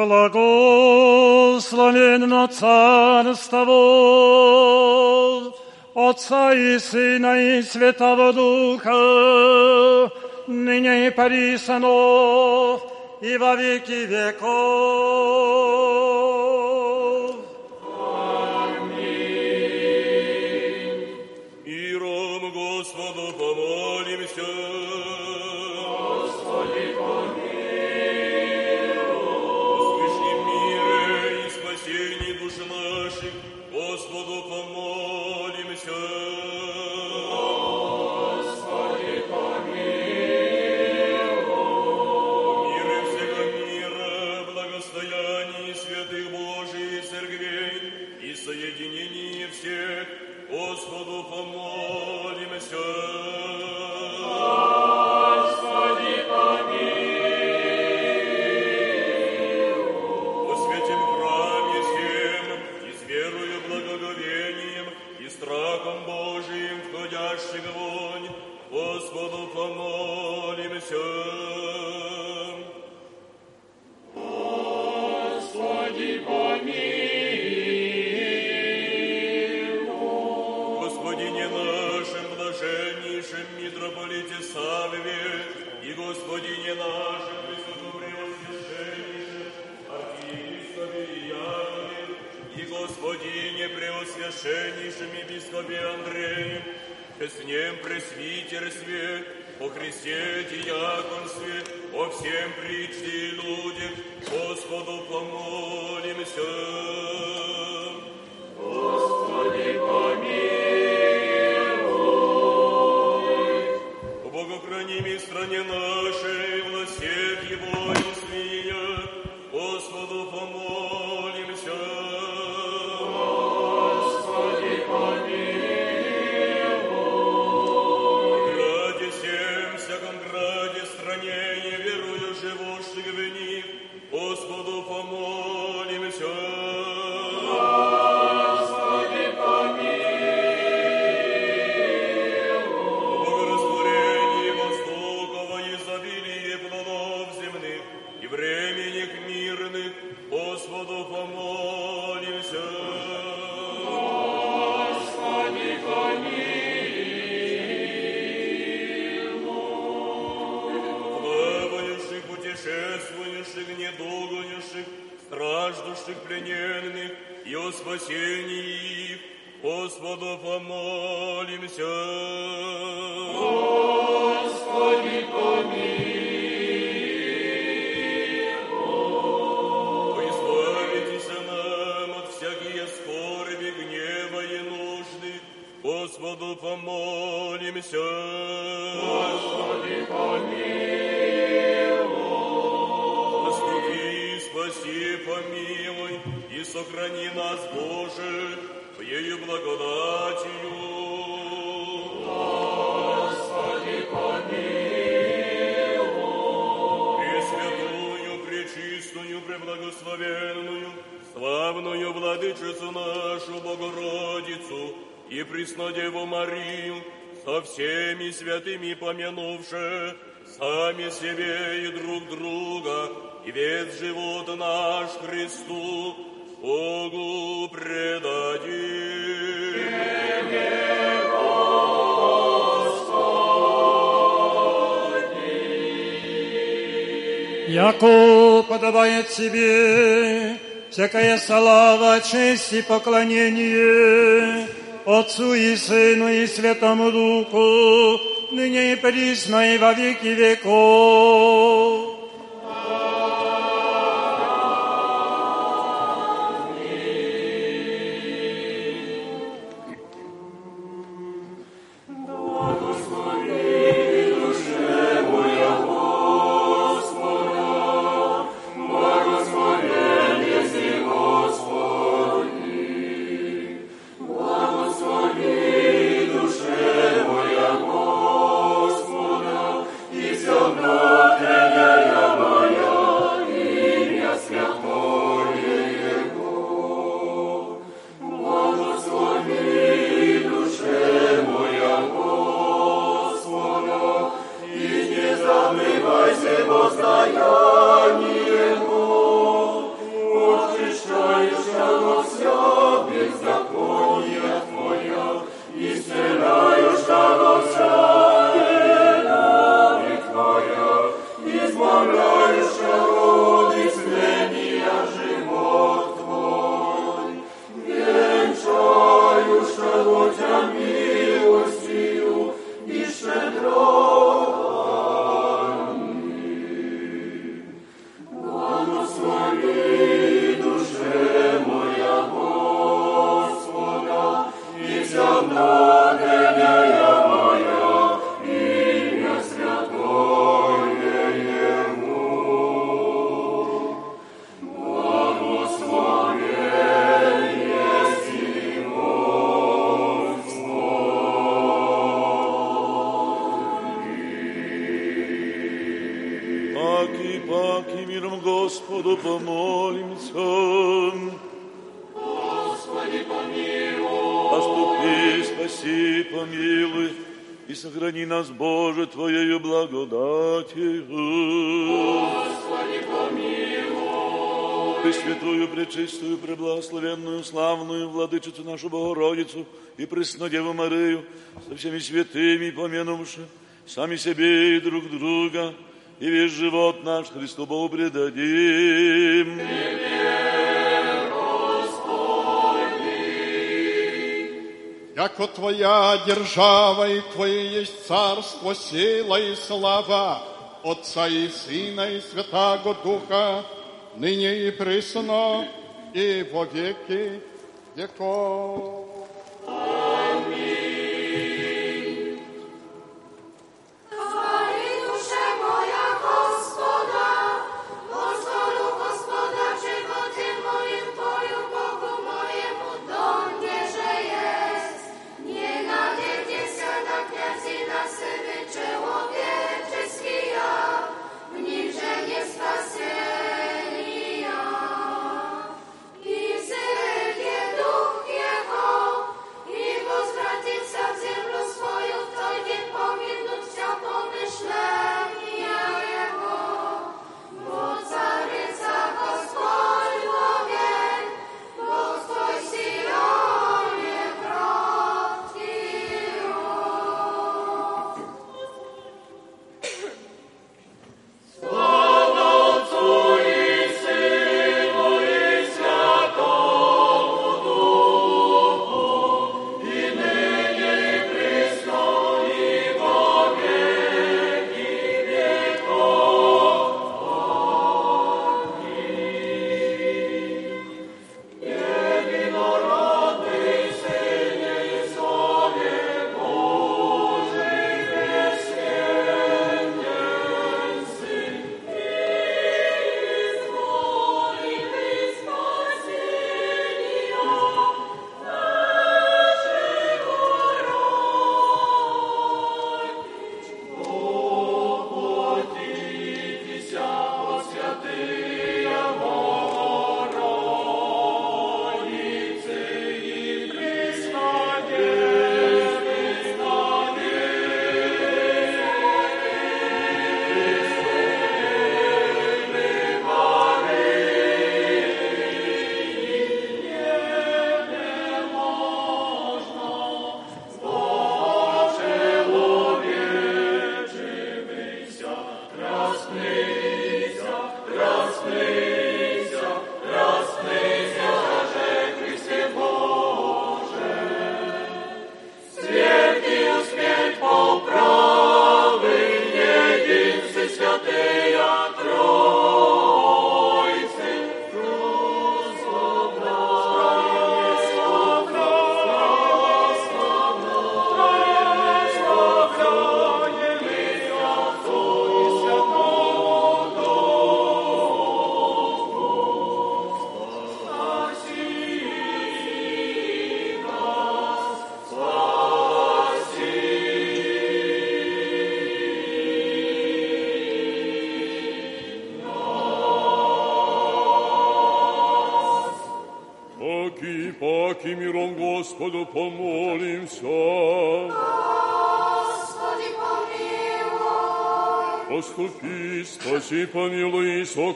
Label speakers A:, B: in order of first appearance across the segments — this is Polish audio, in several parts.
A: Благословенно Царство Отца и Сына и Святого Духа, ныне и порисано, и во веки веков.
B: Ним пресвитерстве, о Христе диаконстве, о всем причте и людях, Господу помолимся. Господу помолимся. Господи, Заступи, спаси, помилуй и сохрани нас, Боже, Твоею благодатью. Господи, Пресвятую, пречистую, преблагословенную, славную владычицу нашу Богородицу и Преснодеву Марию, со всеми святыми помянувши, сами себе и друг друга, и весь живот наш Христу, Богу предадим.
A: Яко подобает тебе, всякая слава, честь и поклонение Отцу и Сыну и Святому Духу, ныне и присно и во веки веков.
C: И Преснодеву Марию со всеми святыми помянувши, сами себе и друг друга, и весь живот наш Христу Богу предадим.
D: Яко Твоя держава и Твое есть царство, сила и слава Отца и Сына и Святаго Духа, ныне и присно, и во веки веков.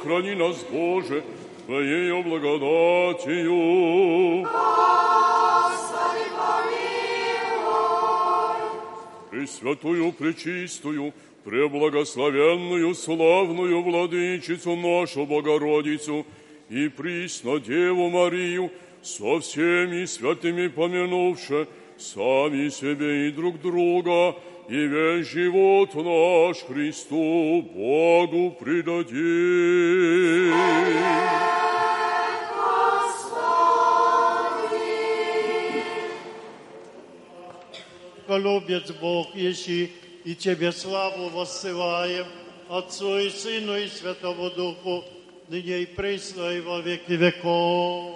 E: Сохрани нас, Боже, Твоею благодатью.
D: Господи, помилуй.
E: Пресвятую, пречистую, преблагословенную, славную владычицу нашу Богородицу и присно Деву Марию со всеми святыми помянувши сами себе и друг друга, и весь живот наш Христу Богу предадим.
F: Голубец Бог, еси, и Тебе славу воссылаем, Отцу и Сыну и Святому Духу, ныне и пресно и во веки веков.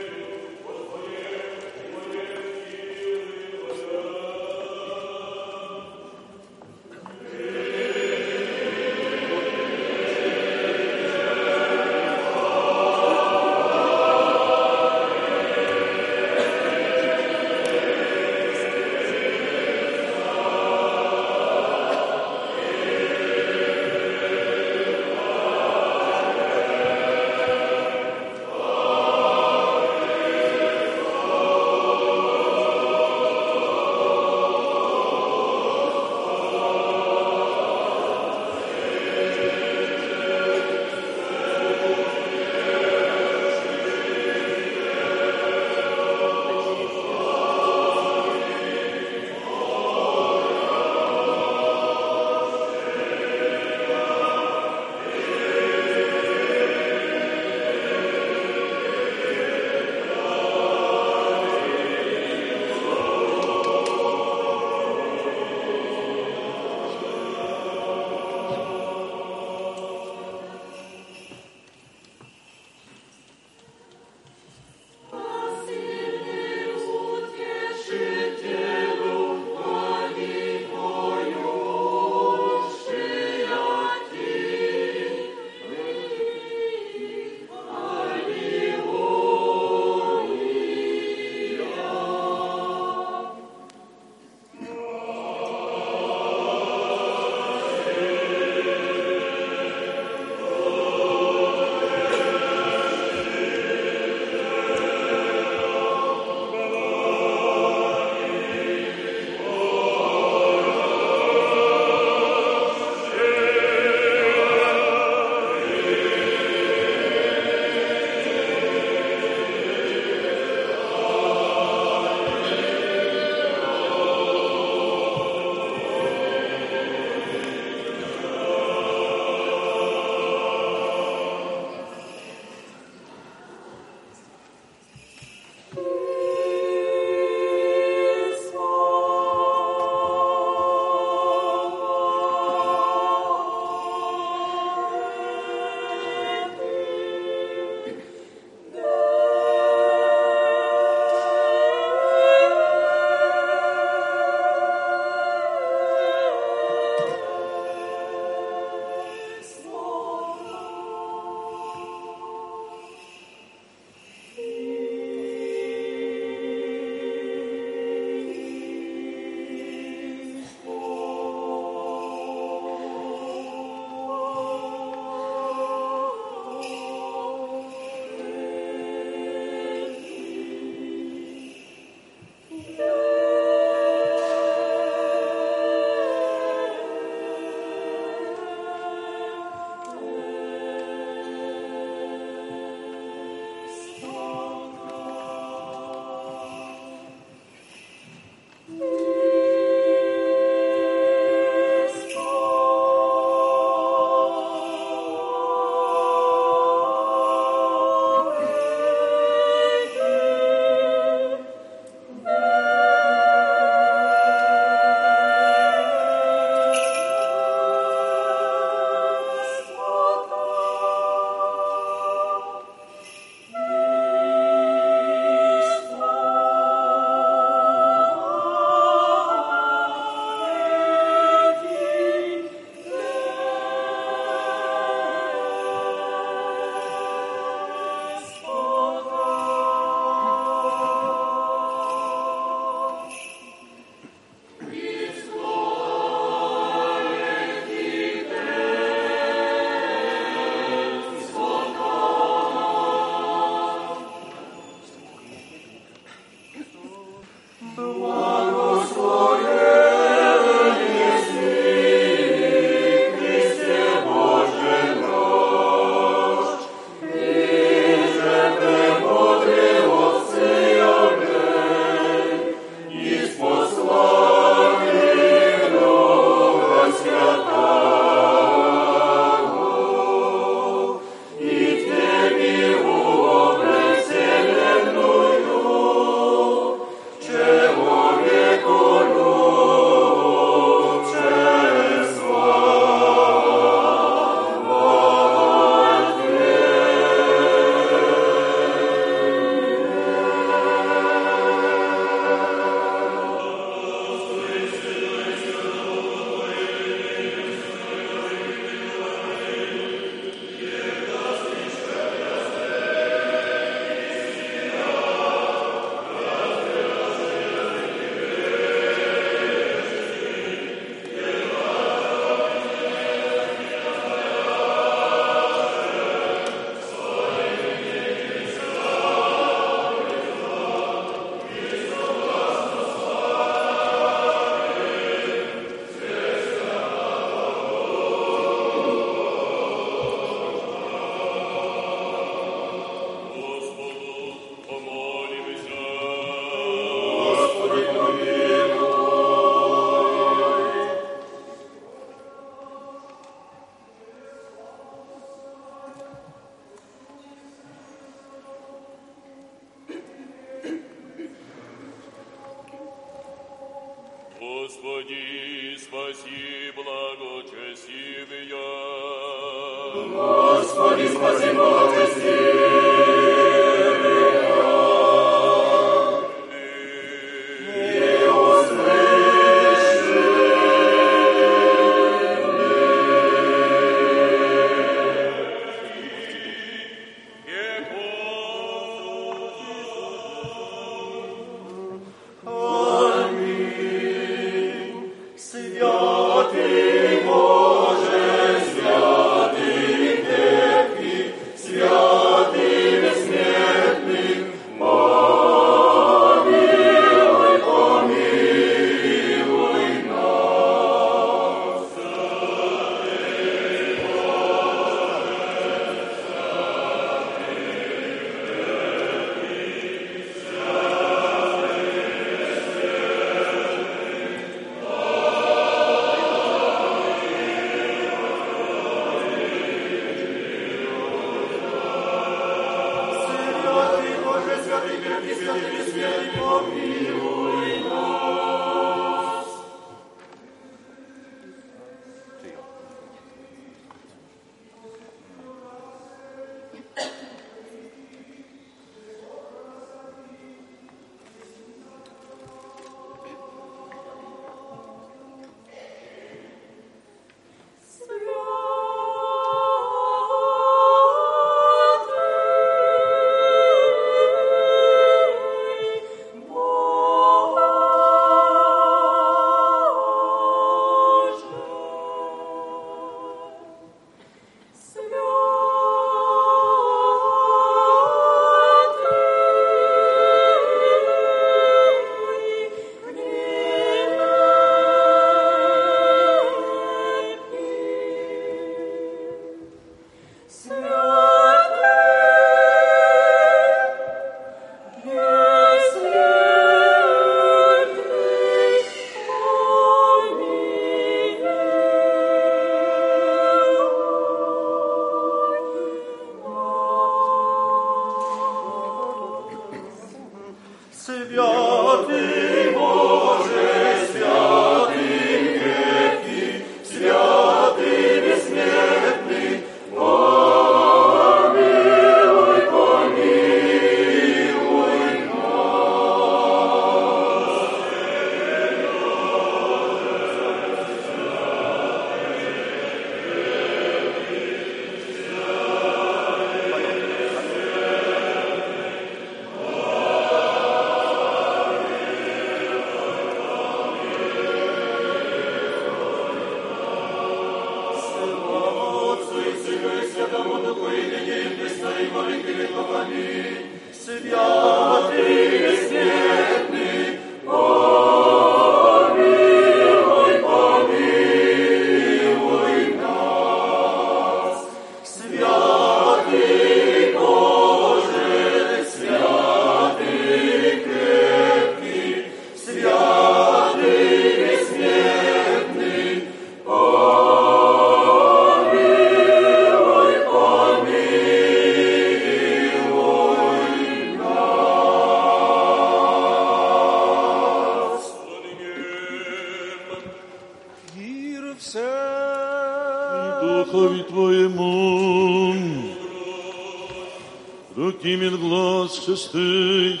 C: Глаз шестый,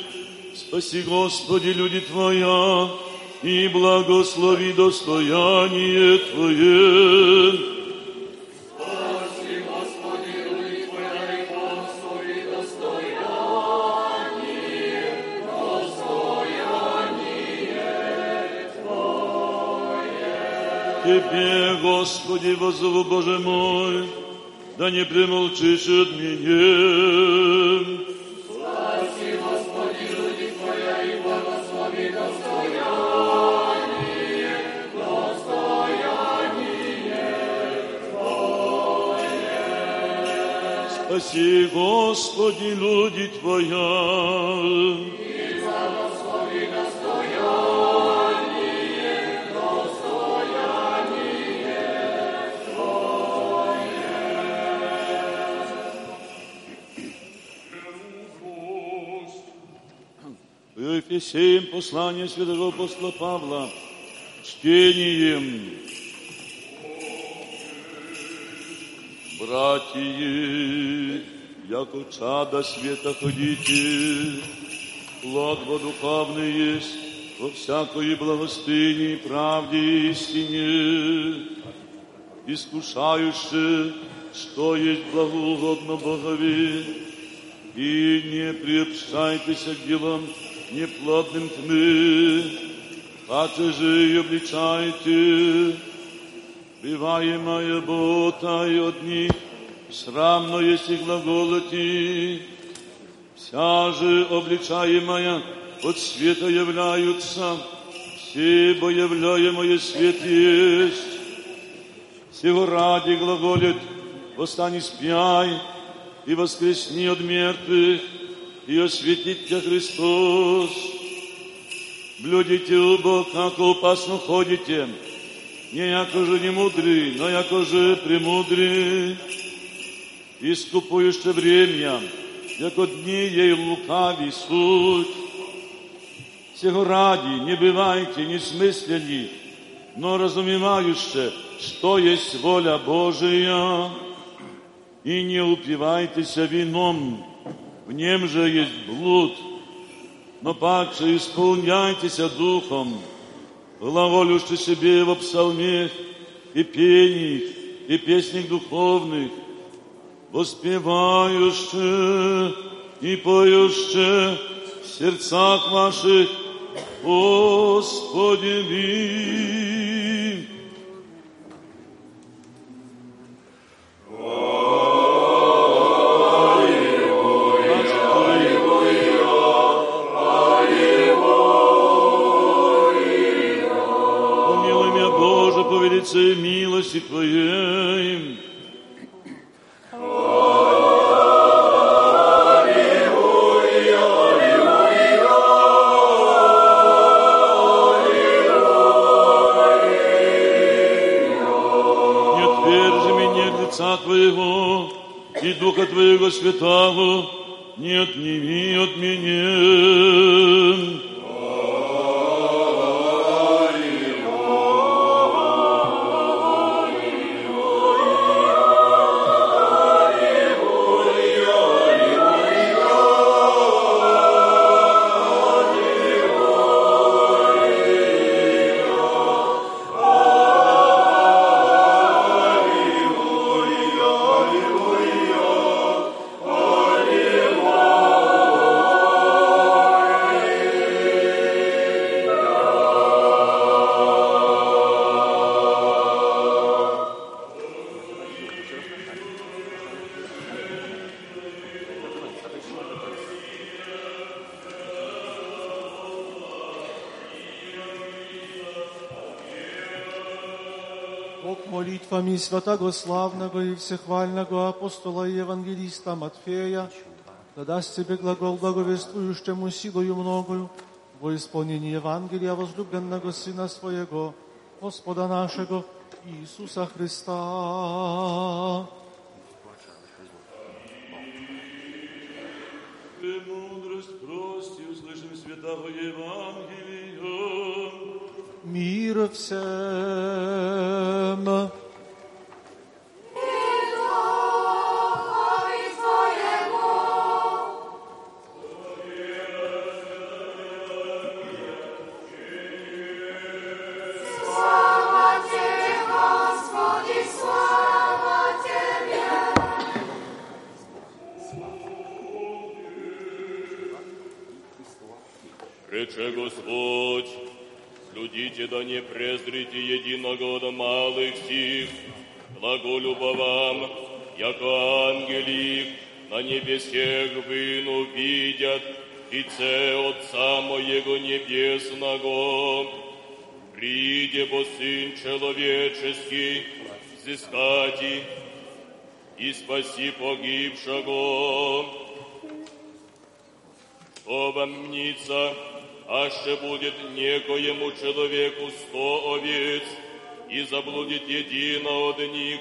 C: спаси, Господи, люди Твоя, и благослови достояние Твое. Тебе, Господи, возову, Боже мой, да не примолчишь от меня. Спаси, Господи, люди Твоя. И за Господи достояние, достояние Твое. Ефесеем послание святого апостола Павла, чтением яко чада света ходите, плод духовный есть во всякой благостыне и правде и истине, искушающие, что есть благоугодно Богови, и не приобщайтесь к делам неплодным тьмы, Хаче же и обличайте, бываемая бота и от них, Срамно есть и глаголоти, вся же обличаемая от света являются, все бо являемое свет есть. Сего ради глаголит, восстань и спяй, и воскресни от мертвых, и осветит тебя Христос. Блюдите оба, как опасно ходите, не яко же не мудрый, но яко же премудрый. Искупуешь время, яко дни ей лукави суть. Всего ради не бывайте несмыслени, но разумевающе, что есть воля Божия, и не упивайтесь вином, в нем же есть блуд, но паче исполняйтесь духом, глаголюще себе во псалмех и пениях, и песнях духовных, воспевающе и поюще в сердцах ваших Господи мир. Духа Твоего Святого не отними от меня.
G: Святого славного и всехвального апостола и евангелиста Матфея, да даст тебе глагол благовествующему силою многою во исполнении Евангелия возлюбленного Сына Своего, Господа нашего Иисуса Христа.
C: Премудрость прости, услышим святого Евангелия.
G: Мир всем!
B: Человеческий, взыскати и спаси погибшего. Оба мнится, аще будет некоему человеку сто овец, и заблудит едино от них,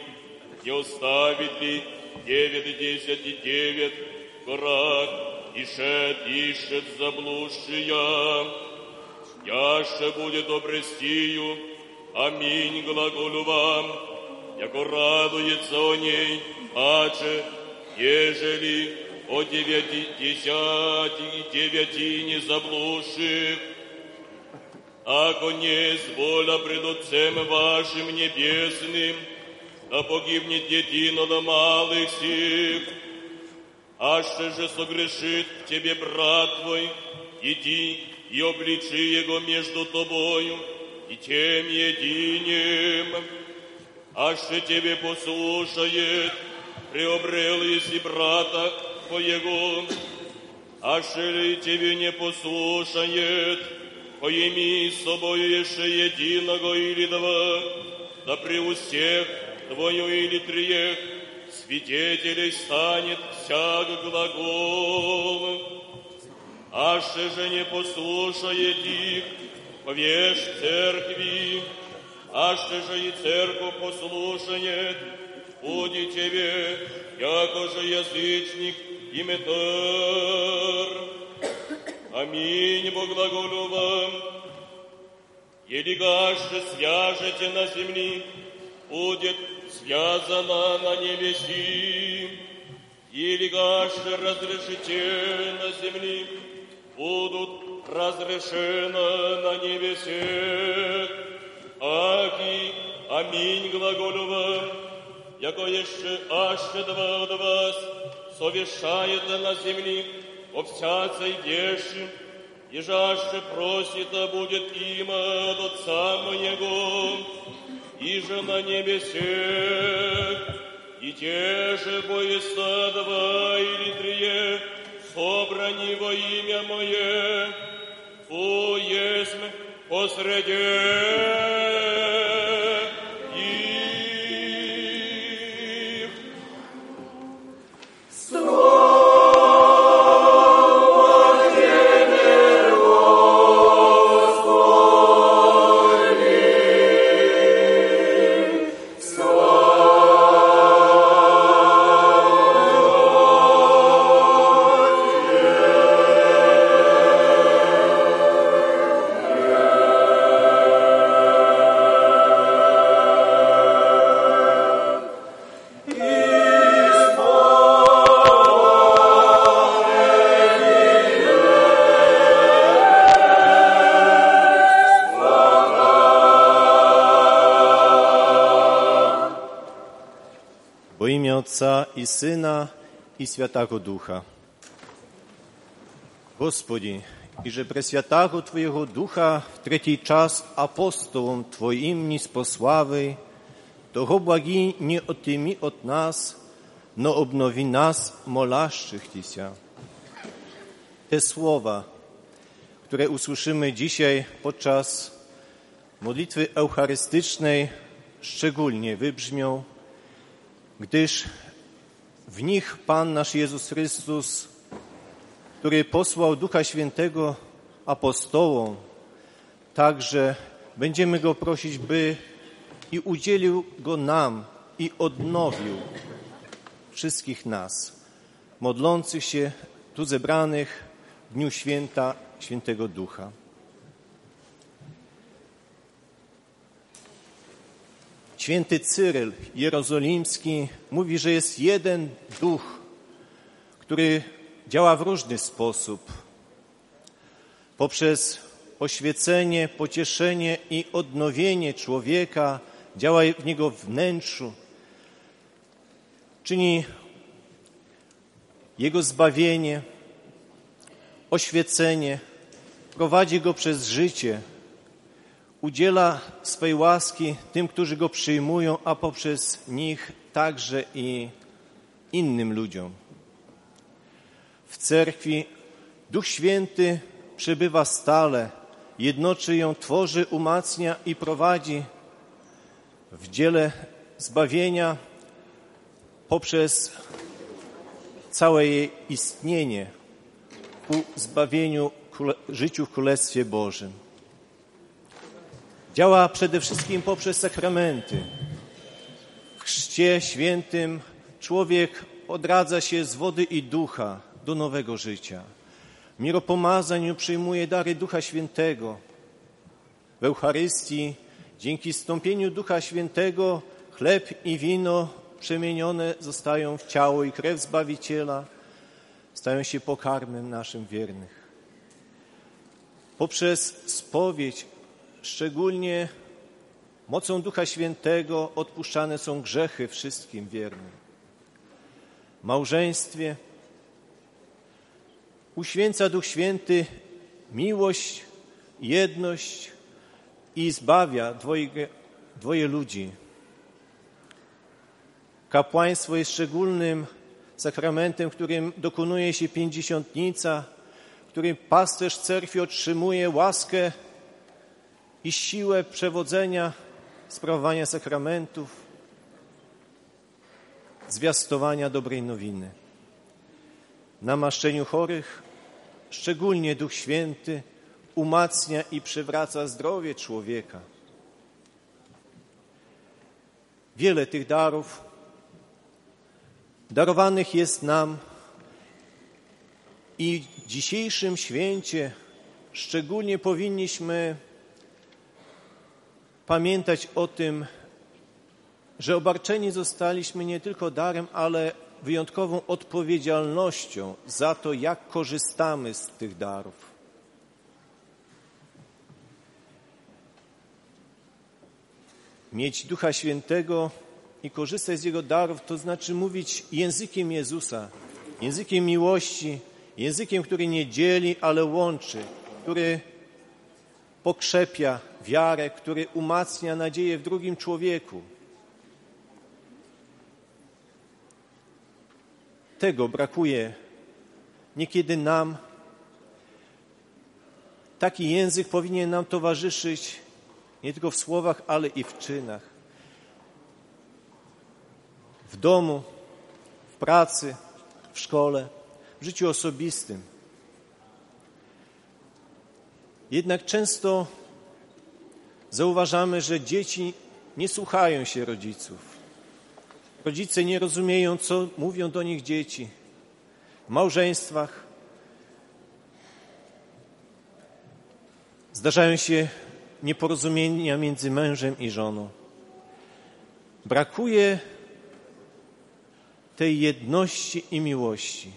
B: не оставит ли девять десять и девять крак, и шет ищет заблудшия, яще будет обрестию, аминь глаголю вам, яко радуется о ней, аче, ежели о девяти десяти девятине заблудших, ако не воля пред Отцем вашим небесным, да погибнет едино до малых сих, аще же согрешит тебе брат твой, иди и обличи его между тобою и тем единим, аще тебе послушает, приобрел если брата твоего, аще ли тебе не послушает, поими с собою еще единого или два, да при всех двою или триех свидетелей станет всяк глагол. Аше же не послушает их, повешь церкви, аше же и церковь послушает, будет тебе, яко же язычник, иметар. Аминь, Бог глаголю вам. Или гаже свяжете на земли, будет связано на небеси. Или гаже разрешите на земли, будут разрешено на небесе. Аки, аминь, глаголю вам, яко еще аще два от вас совещает на земли о всякой вещи, и жаще просит, а будет им от Отца моего, и же на небесе, и те же боеста два или трие, собрани во имя Мое, Ту есть посреди
H: Отца и Сына и Святаго Духа. Господи, и же Пресвятаго Твоего Духа в третий час апостолом Твоим не спославы, того благи не отыми от нас, но обнови нас, молящихся. Te słowa, które usłyszymy dzisiaj podczas modlitwy eucharystycznej, szczególnie wybrzmią gdyż w nich Pan nasz Jezus Chrystus, który posłał Ducha Świętego apostołom, także będziemy Go prosić, by i udzielił Go nam i odnowił wszystkich nas, modlących się tu zebranych w dniu święta Świętego Ducha. Święty Cyryl Jerozolimski mówi, że jest jeden duch, który działa w różny sposób. Poprzez oświecenie, pocieszenie i odnowienie człowieka działa w niego wnętrzu, czyni jego zbawienie, oświecenie, prowadzi go przez życie, udziela swej łaski tym, którzy go przyjmują, a poprzez nich także i innym ludziom. W cerkwi Duch Święty przebywa stale, jednoczy ją, tworzy, umacnia i prowadzi w dziele zbawienia poprzez całe jej istnienie ku zbawieniu, życiu w Królestwie Bożym. Działa przede wszystkim poprzez sakramenty. W chrzcie świętym człowiek odradza się z wody i ducha do nowego życia. Miropomazaniu przyjmuje dary Ducha Świętego. W Eucharystii dzięki stąpieniu Ducha Świętego chleb i wino przemienione zostają w ciało i krew Zbawiciela, stają się pokarmem naszym wiernych. Poprzez spowiedź Szczególnie mocą Ducha Świętego odpuszczane są grzechy wszystkim wiernym. Małżeństwie uświęca Duch Święty miłość, jedność i zbawia dwoje, dwoje ludzi. Kapłaństwo jest szczególnym sakramentem, którym dokonuje się pięćdziesiątnica, którym pasterz cerkwi otrzymuje łaskę i siłę przewodzenia, sprawowania sakramentów, zwiastowania dobrej nowiny. Namaszczeniu chorych szczególnie Duch Święty umacnia i przywraca zdrowie człowieka. Wiele tych darów darowanych jest nam I w dzisiejszym święcie szczególnie powinniśmy pamiętać o tym, że obarczeni zostaliśmy nie tylko darem, ale wyjątkową odpowiedzialnością za to, jak korzystamy z tych darów. Mieć Ducha Świętego i korzystać z Jego darów, to znaczy mówić językiem Jezusa, językiem miłości, językiem, który nie dzieli, ale łączy, który pokrzepia wiarę, który umacnia nadzieję w drugim człowieku. Tego brakuje niekiedy nam. Taki język powinien nam towarzyszyć nie tylko w słowach, ale i w czynach. W domu, w pracy, w szkole, w życiu osobistym. Jednak często zauważamy, że dzieci nie słuchają się rodziców. Rodzice nie rozumieją, co mówią do nich dzieci. W małżeństwach zdarzają się nieporozumienia między mężem i żoną. Brakuje tej jedności i miłości,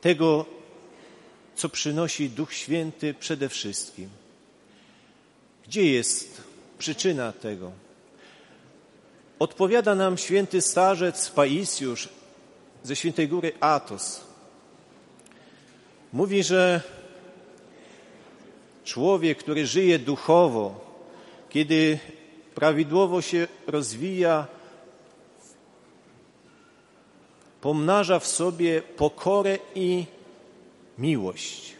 H: tego, co przynosi Duch Święty przede wszystkim. Gdzie jest przyczyna tego? Odpowiada nam święty starzec Paisjusz ze świętej góry Atos. Mówi, że człowiek, który żyje duchowo, kiedy prawidłowo się rozwija, pomnaża w sobie pokorę i miłość.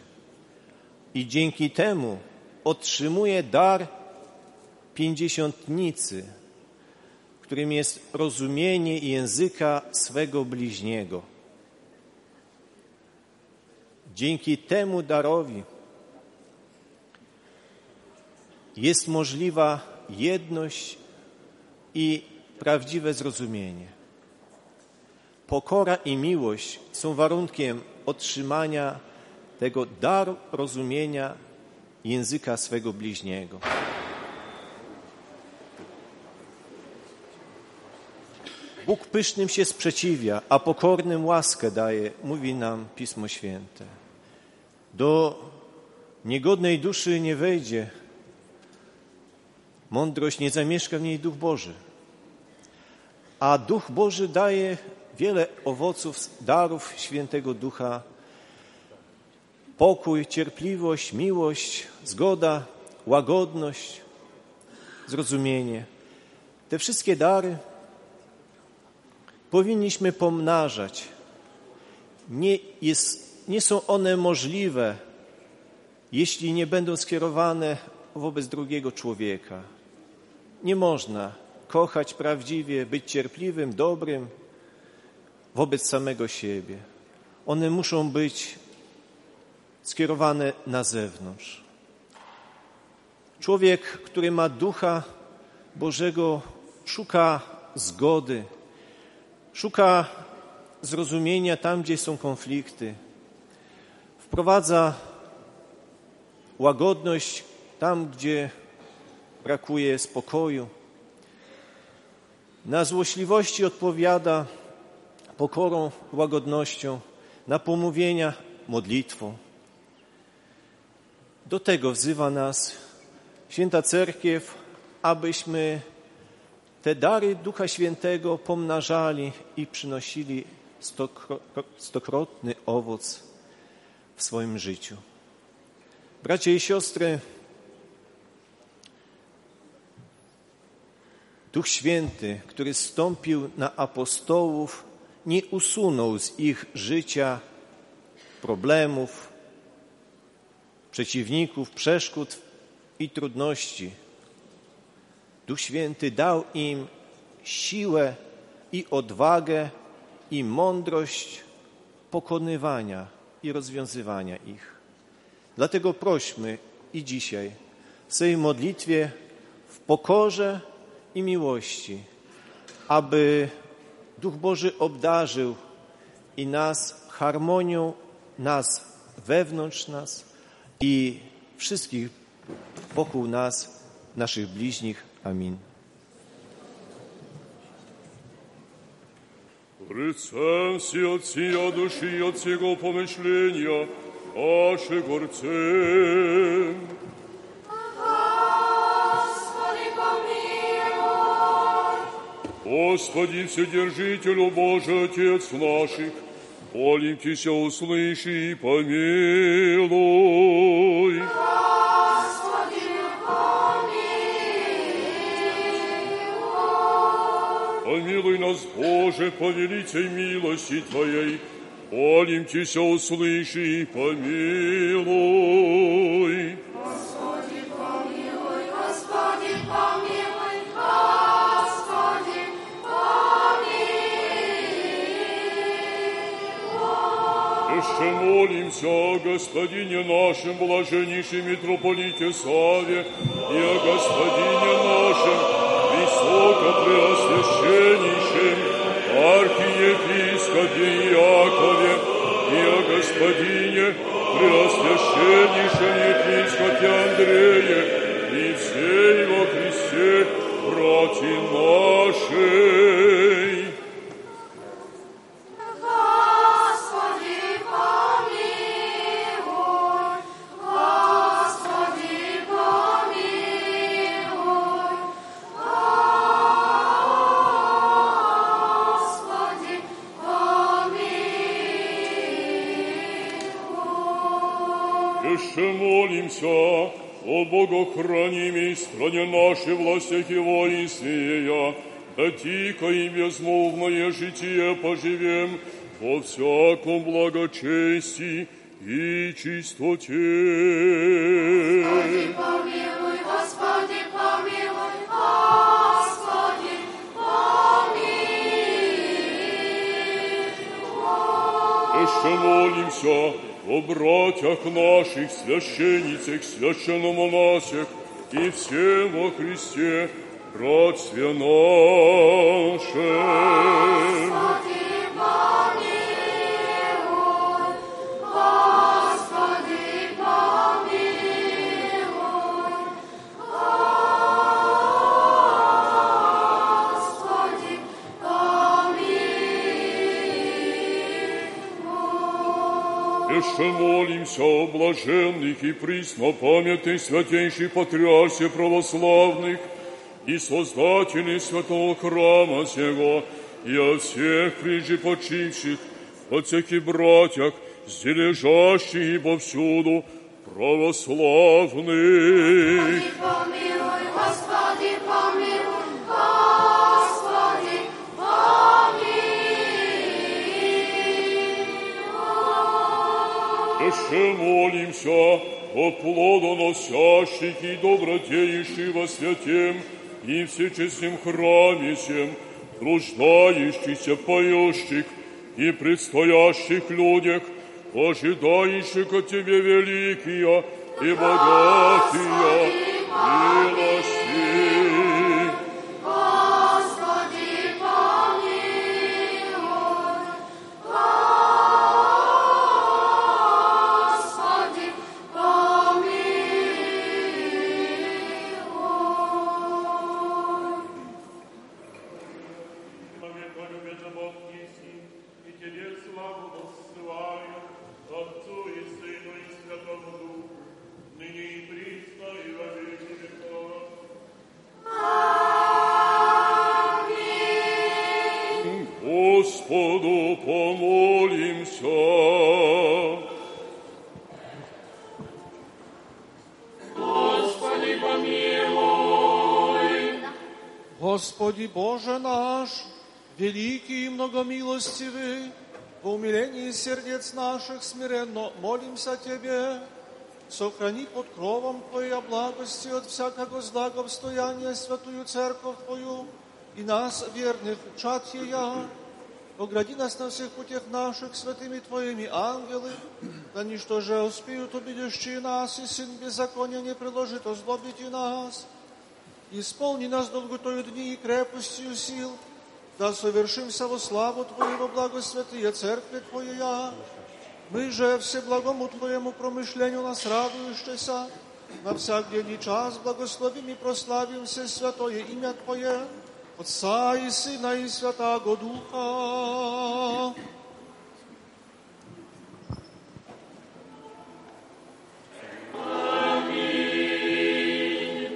H: I dzięki temu otrzymuje dar pięćdziesiątnicy, którym jest rozumienie języka swego bliźniego. Dzięki temu darowi jest możliwa jedność i prawdziwe zrozumienie. Pokora i miłość są warunkiem otrzymania tego daru rozumienia języka swego bliźniego. Bóg pysznym się sprzeciwia, a pokornym łaskę daje, mówi nam Pismo Święte. Do niegodnej duszy nie wejdzie mądrość, nie zamieszka w niej Duch Boży. A Duch Boży daje wiele owoców, darów świętego Ducha. Pokój, cierpliwość, miłość, zgoda, łagodność, zrozumienie. Te wszystkie dary powinniśmy pomnażać. Nie, jest, nie są one możliwe, jeśli nie będą skierowane wobec drugiego człowieka. Nie można kochać prawdziwie, być cierpliwym, dobrym wobec samego siebie. One muszą być skierowane na zewnątrz. Człowiek, który ma ducha Bożego, szuka zgody, szuka zrozumienia tam, gdzie są konflikty, wprowadza łagodność tam, gdzie brakuje spokoju. Na złośliwości odpowiada pokorą, łagodnością, na pomówienia modlitwą. Do tego wzywa nas Święta Cerkiew, abyśmy te dary Ducha Świętego pomnażali i przynosili stokrotny owoc w swoim życiu. Bracia i siostry, Duch Święty, który stąpił na apostołów, nie usunął z ich życia problemów, przeciwników, przeszkód i trudności. Duch Święty dał im siłę i odwagę i mądrość pokonywania i rozwiązywania ich. Dlatego prośmy i dzisiaj w swojej modlitwie w pokorze i miłości, aby Duch Boży obdarzył i nas harmonią nas, wewnątrz nas i wszystkich wokół nas, naszych bliźnich. Amin.
E: Прицем си от сия души и от сего помышления, аше горце.
D: Господи, помилуй.
E: Господи, Вседержителю Божий, Отец наших, молим Тися, услыши и помилуй.
D: Господи, помилуй.
E: Помилуй нас, Боже, по великой милости Твоей, молим Тися, услыши и помилуй. Еще молимся Господине нашем, блаженнейшем митрополите Саве, и о Господине нашем, высокопреосвященнейшем архиепископе Иакове, и о Господине преосвященнейшем епископе Андрее, и всей во Христе, братья нашей. Нашей властях и воинствия, да тихо и безмолвное житие поживем во всяком благочестии и чистоте.
D: Господи, помилуй, Господи, помилуй, Господи, помилуй.
E: Еще молимся о братьях наших, священницах, священномонасях и все во Христе, братья наши.
D: Господи, помилуй.
E: Еще молимся о блаженных и преснопамятных святейших патриарсе православных и создателей святого храма сего, и о всех прежде почивших, от всяких братьях, здесь лежащих и повсюду православных. Еще молимся о плодоносящих и добродеющих во святем и всечестном храме сем, труждающихся, поющих и предстоящих людях, ожидающих от Тебе великие и богатые милости.
G: Многомилостивый, по умилении сердец наших смиренно молимся Тебе, сохрани под кровом Твоей благости от всякого зла обстояния святую церковь Твою и нас, верных, чад Ея, Огради нас на всех путях наших святыми Твоими ангелы, да ничто же успеют убедящие нас, и сын беззакония не приложит озлобить и нас. Исполни нас долготою дни и крепостью сил, да совершимся во славу Твою, во благо святые церкви Твоя, My же всеблагому Твоему промышлению нас радующийся, на всяк день и час благословим и прославим все святое имя Твое, Отца и Сына и Святаго Духа.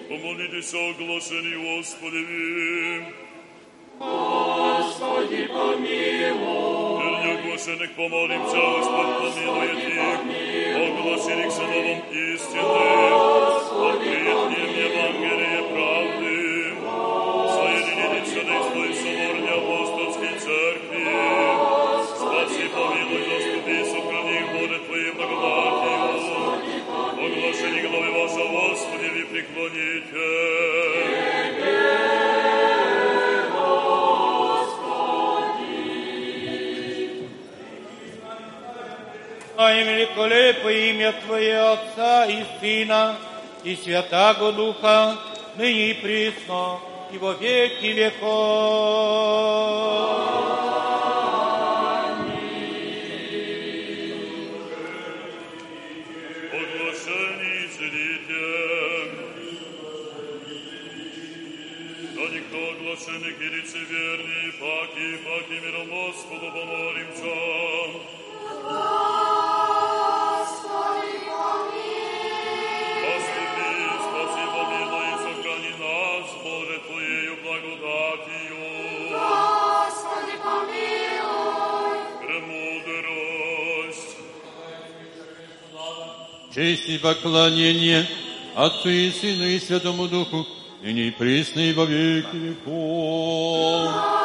B: Помолитесь о оглашении Господи.
D: Господи, помилуй.
B: Верни оглашенных помолимся, Господь помилует их. Оглашенных сыновом истины. Открыет им Евангелие правды. Соединить сыны
A: И великолепо имя Твое Отца и Сына и Святаго Духа, ныне и присно, и во веки веков.
B: Оглашенных и лицеверней, паки, паки миром Господу помолимся.
D: Господи,
E: Честь и поклонение Отцу и Сыну и Святому Духу, и присно и во веки веков.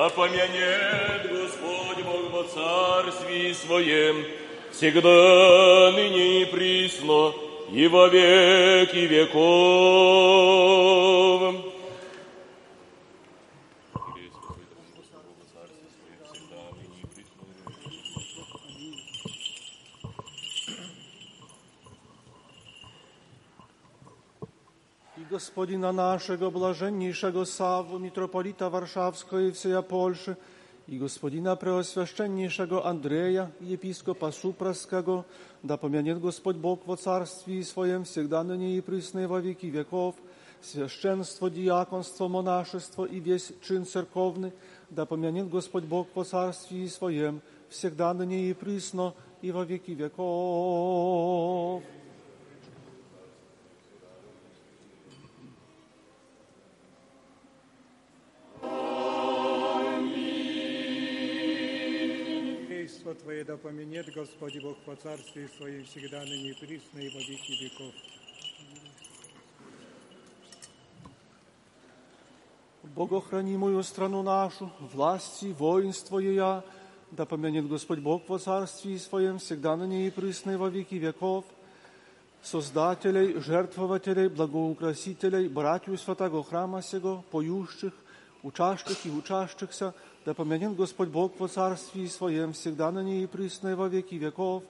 B: Да помянет Господь Бог во царстве Своем, всегда ныне и присно, и во веки веков.
G: i gospodina naszego, blażenniejszego Sawu, mitropolita warszawskiego i wseja Polszy, i gospodina preoswiaszczenniejszego Andrzeja, i episkopa Supraskiego, da pomianiet Gospodź Bóg w carstwie swojem, всегда ныне i prysnej во веки веков, священство, диаконство, монашество и весь чин церковный, да помянет Господь Бог по царстве своем, всегда ныне и присно, и во веки веков.
I: Твое да поменет Господи Бог по царстве Своем всегда ныне и присно и во веки веков.
G: Бог охрани мою страну нашу, власти, воинство ея, да помянет Господь Бог во царстве своем, всегда на ней и присно и во веки веков, создателей, жертвователей, благоукрасителей, братью святого храма сего, поющих, учащих и учащихся, да помянет Господь Бог во царстве своем, всегда на ней и присно и во веки веков,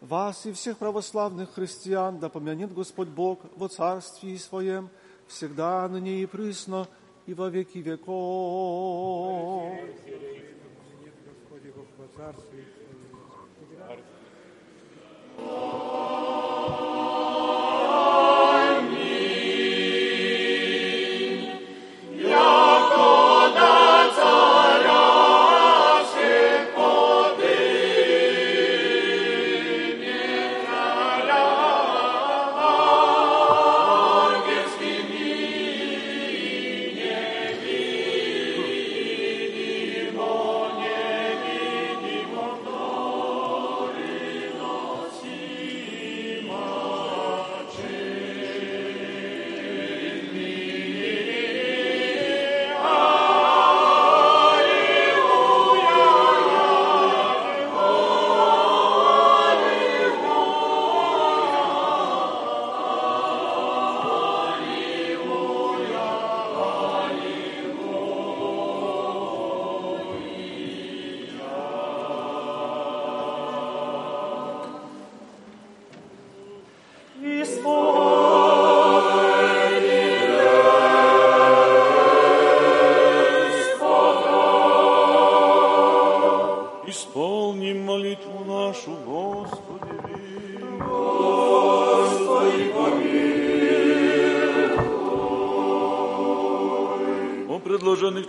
G: вас и всех православных христиан, да помянет Господь Бог во царстве своем, всегда на ней и присно, и во веки веков.
I: Господи.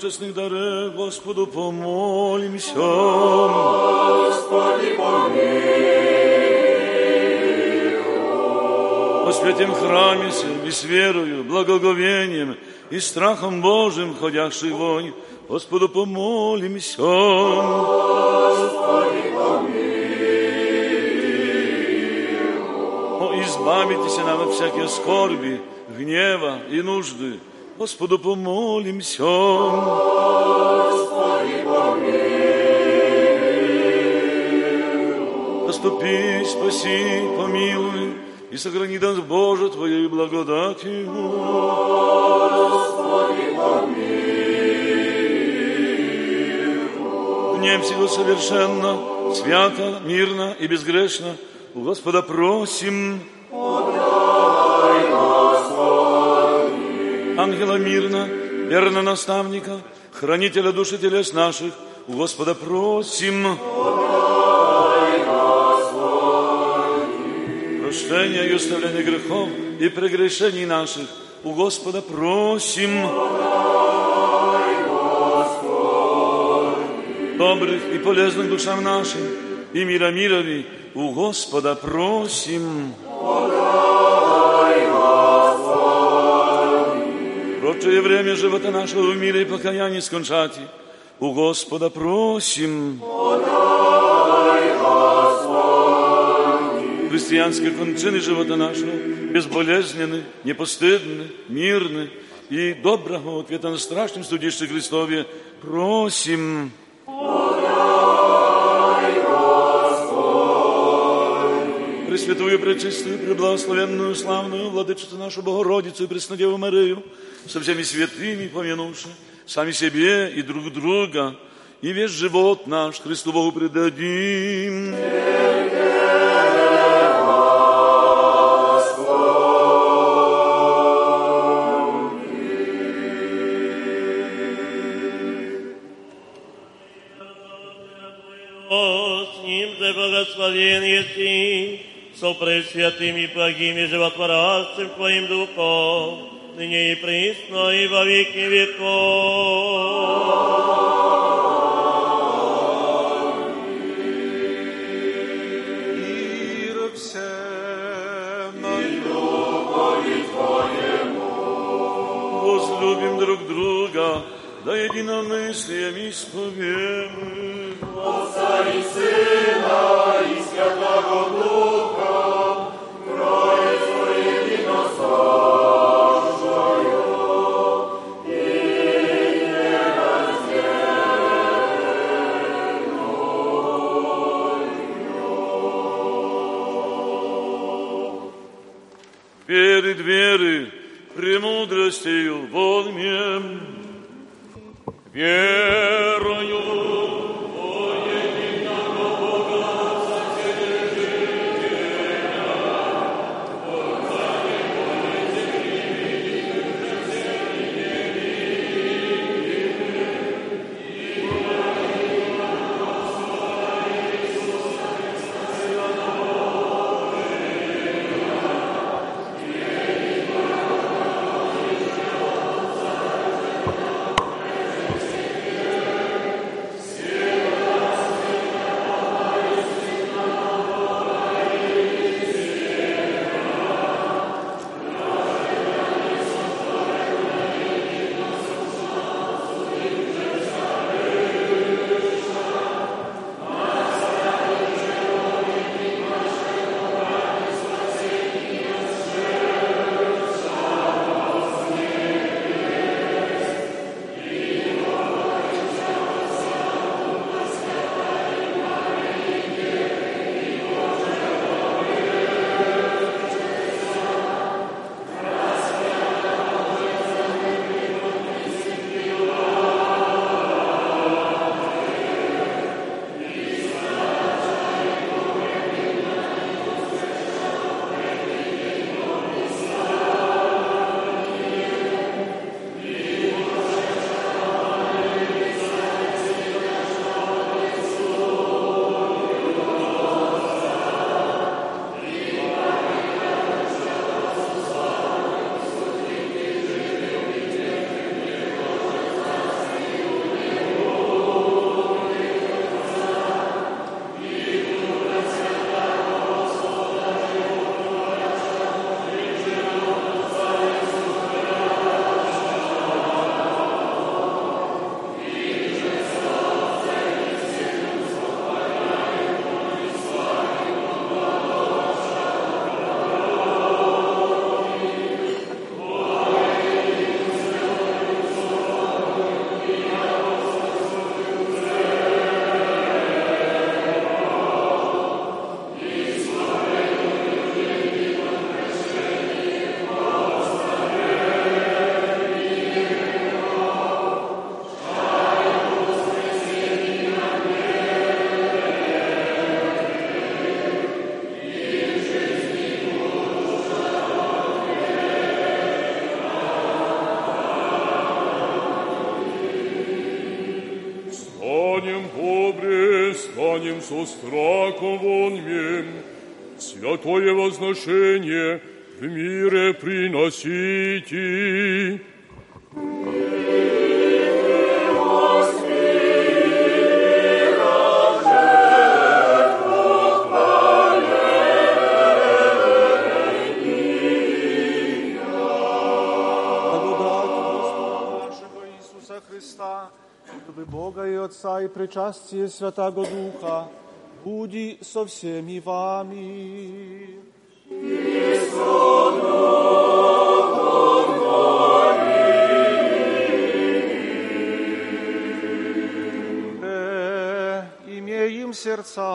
C: Честных дарах Господу помолимся. Господи, О святем храме и с верою, благоговением и страхом Божьим, ходящий вонь, Господу помолимся. О, избавитесь нам от всякие скорби, гнева и нужды. Господу помолимся. Заступи, спаси, помилуй и сохрани нас, Боже, Твоей благодатью. В нем всего совершенно, свято, мирно и безгрешно у Господа просим. Ангела мирно, верно наставника, хранителя души телес наших, у Господа просим. Прощения и оставления грехов и прегрешений наших, у Господа просим. Добрых и полезных душам нашим и мира мирови у Господа просим. Прочее время живота нашего в мире и покаянии скончати. У Господа просим. Христианские кончины живота нашего безболезненны, непостыдны, мирны и доброго ответа на страшном судище Христове просим. Пресвятую, пречистую, преблагословенную, славную Владычицу нашу Богородицу и Преснодеву Марию, со всеми святыми помянувши, сами себе и друг друга, и весь живот наш Христу Богу предадим.
J: с со пресвятым и благим и животворящим Твоим Духом, ныне и присно и во веки веков.
G: Всем
C: Возлюбим друг друга, да единомыслием исповедуем.
K: Отца и Сына и Святого Духа,
C: перед верой, премудростью,
E: вот мне. Верь. Со страхом воньмем, святое возношение в мире приносите.
G: Христа, любви Бога и Отца и причастие Святаго Духа, Буди со всеми вами.
K: И э, имеем
G: сердца.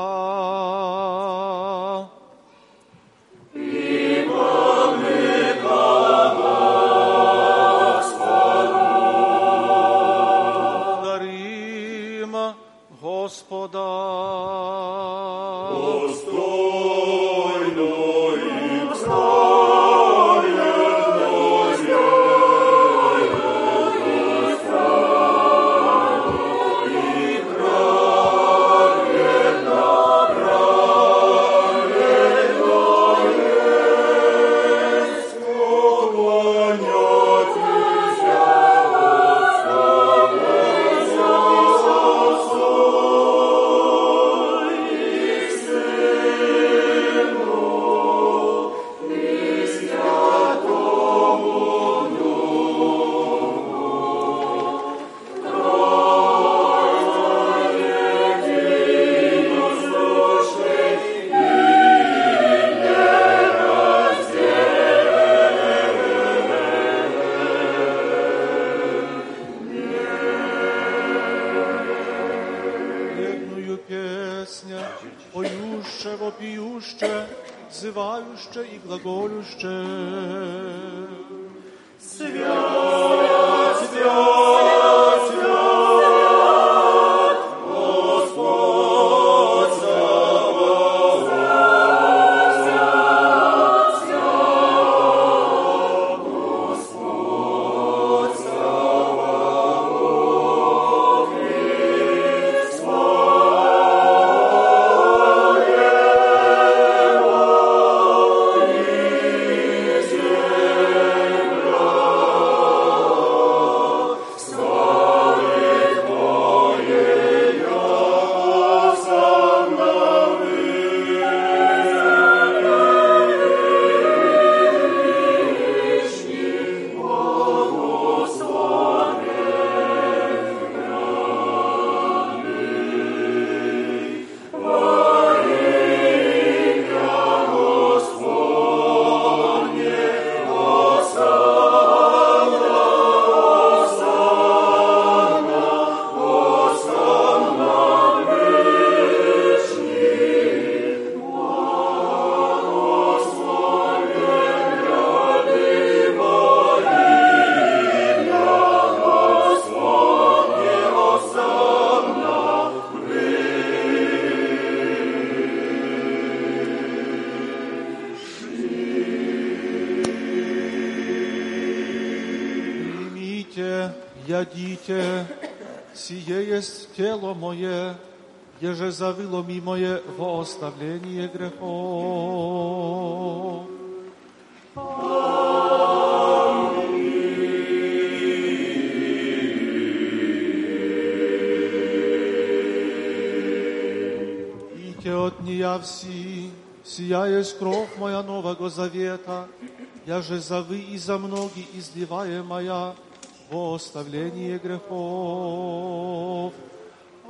G: Мое, еже завыло ми мое во оставление грехов. Ите от нея вси, сия есть кровь моя нового завета, я же за вы и за многие изливаемая во оставление грехов.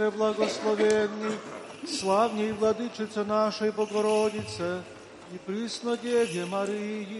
G: преблагословенный, славней владычице нашей Богородице и Преснодеве Марии.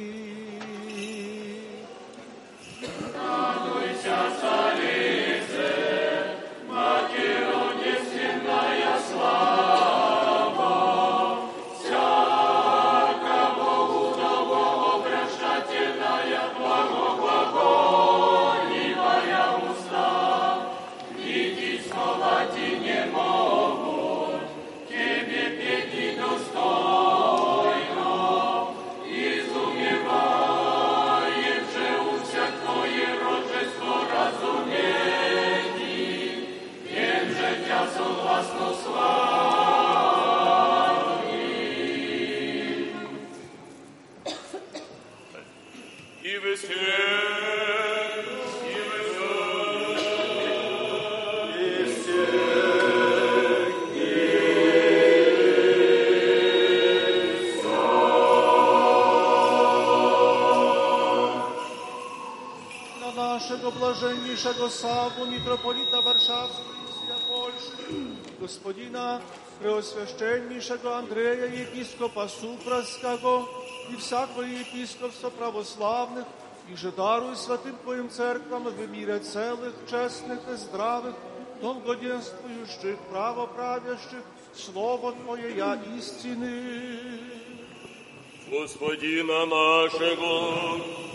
G: blażenniejszego Sawu, mitropolita warszawskiego i Polski, gospodina preosвященнейшego Andrzeja, episkopa Supraskiego i всякого епископства православных, и же даруй святым Твоим церквам в мире целых, честных и здравых, долгоденствующих, правоправящих, Слово Твое я истины.
B: Господина нашего,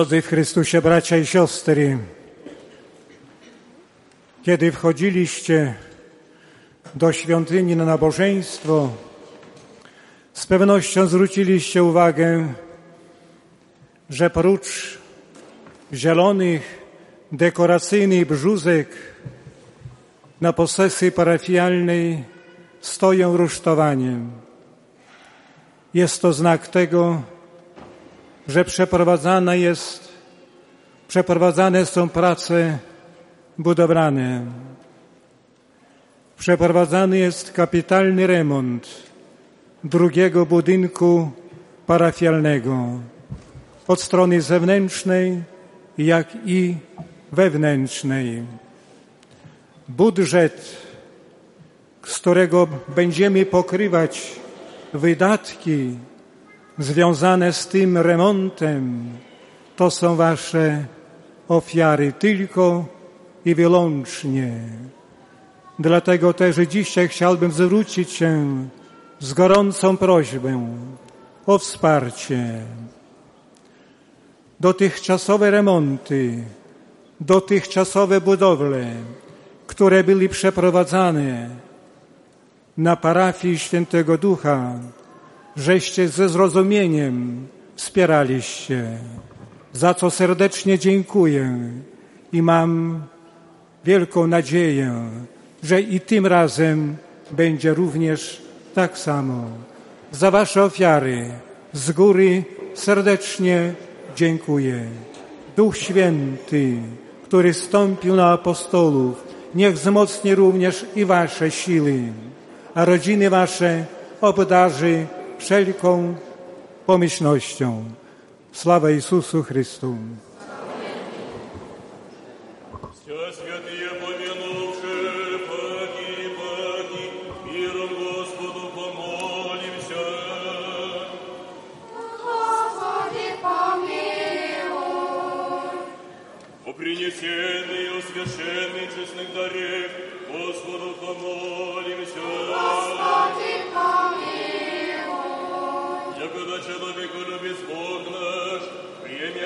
I: Drodzy w Chrystusie bracia i siostry, kiedy wchodziliście do świątyni na nabożeństwo, z pewnością zwróciliście uwagę, że prócz zielonych, dekoracyjnych brzuzek na posesji parafialnej stoją rusztowaniem. Jest to znak tego, że przeprowadzana jest, przeprowadzane są prace budowlane. Przeprowadzany jest kapitalny remont drugiego budynku parafialnego od strony zewnętrznej, jak i wewnętrznej. Budżet, z którego będziemy pokrywać wydatki związane z tym remontem, to są wasze ofiary tylko i wyłącznie. Dlatego też dzisiaj chciałbym zwrócić się z gorącą prośbą o wsparcie. Dotychczasowe remonty, dotychczasowe budowle, które były przeprowadzane na parafii Świętego Ducha, żeście ze zrozumieniem wspieraliście, za co serdecznie dziękuję i mam wielką nadzieję, że i tym razem będzie również tak samo. Za Wasze ofiary z góry serdecznie dziękuję. Duch Święty, który stąpił na apostolów, niech wzmocni również i Wasze siły, a rodziny Wasze obdarzy wszelką pomyślnością. Sława Jezusu Chrystu.
B: принесенный, усвяшенный честных дарев, Господу помоль.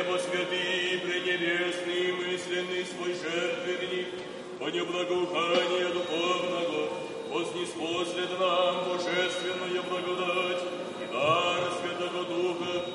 B: во святые пренебесные мысленный свой жертвенник, по неблагоухание духовного, вознесло нам божественную благодать. И дар Святого Духа,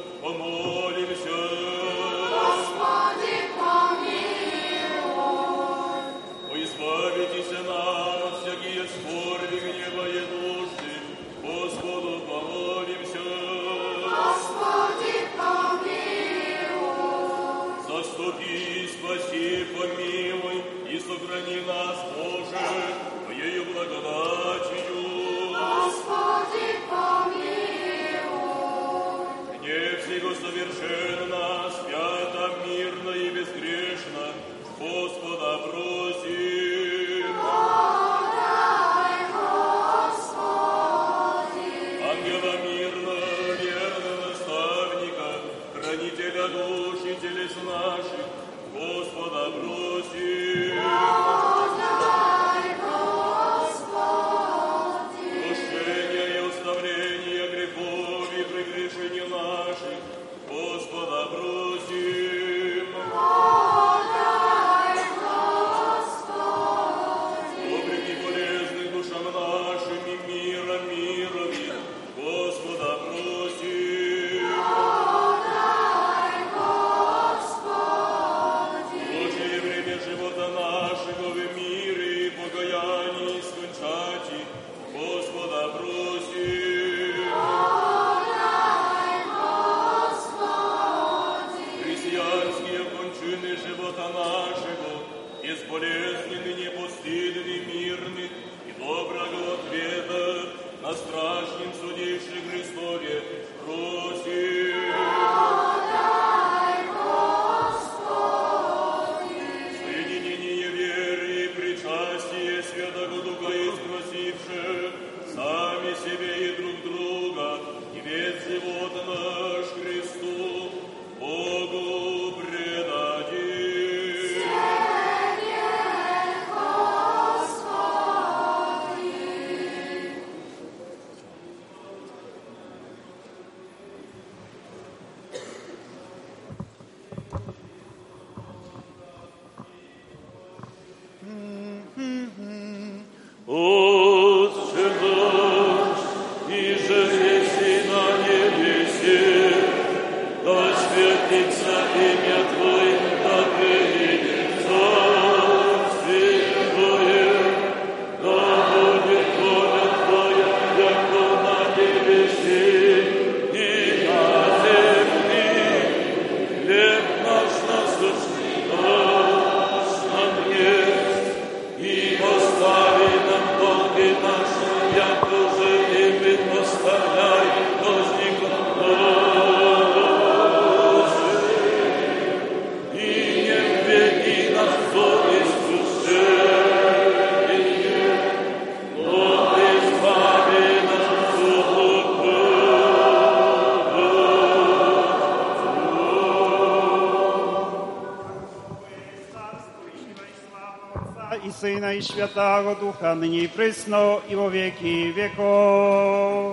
I: Świętego Ducha, nyní i prysno i o wieki wieków.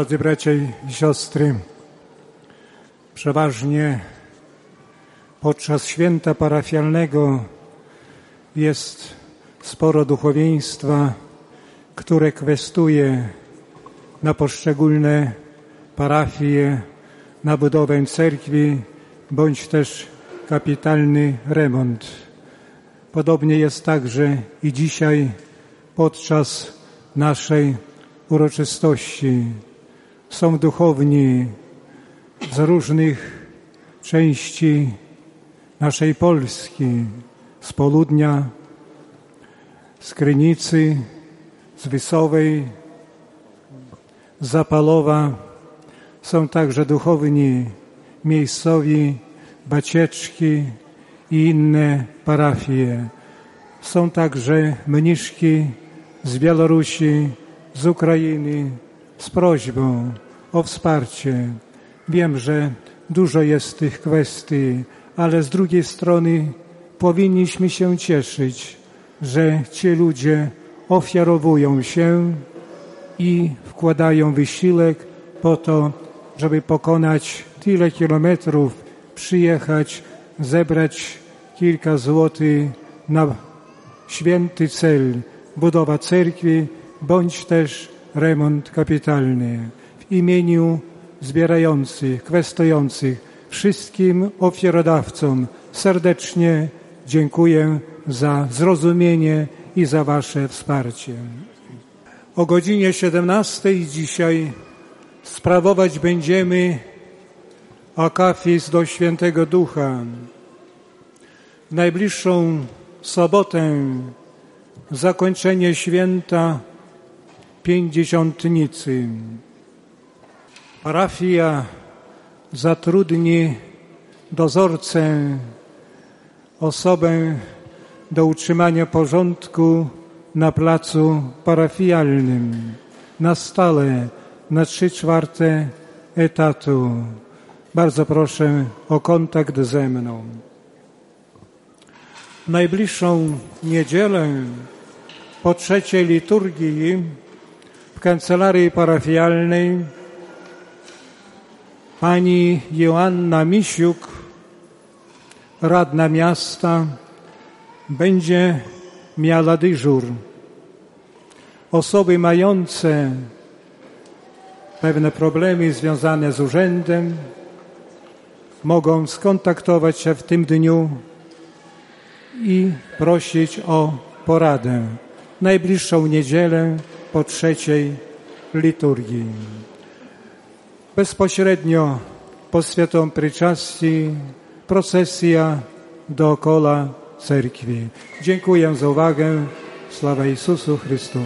I: Drodzy bracia i siostry, przeważnie podczas święta parafialnego jest sporo duchowieństwa, które kwestuje na poszczególne parafie, na budowę cerkwi, bądź też kapitalny remont. Podobnie jest także i dzisiaj podczas naszej uroczystości. Są duchowni z różnych części naszej Polski, z południa, z Krynicy, z Wysowej, z Zapalowa. Są także duchowni miejscowi, Bacieczki i inne parafie. Są także mniszki z Białorusi, z Ukrainy z prośbą o wsparcie. Wiem, że dużo jest tych kwestii, ale z drugiej strony powinniśmy się cieszyć, że ci ludzie ofiarowują się i wkładają wysiłek po to, żeby pokonać tyle kilometrów, przyjechać, zebrać kilka złotych na święty cel, budowa cerkwi, bądź też remont kapitalny. W imieniu zbierających, kwestujących, wszystkim ofiarodawcom serdecznie dziękuję za zrozumienie i za Wasze wsparcie. O godzinie 17 dzisiaj sprawować będziemy akafis do Świętego Ducha. W najbliższą sobotę zakończenie święta Pięćdziesiątnicy. Parafia zatrudni dozorcę, osobę do utrzymania porządku na placu parafialnym, na stale, na trzy czwarte etatu. Bardzo proszę o kontakt ze mną. Najbliższą niedzielę po trzeciej liturgii w kancelarii parafialnej pani Joanna Misiuk, radna miasta, będzie miała dyżur. Osoby mające pewne problemy związane z urzędem mogą skontaktować się w tym dniu i prosić o poradę. Najbliższą niedzielę po trzeciej liturgii. Bezpośrednio po świętą pryczastii procesja dookoła cerkwi. Dziękuję za uwagę. Sława Jezusu Chrystu.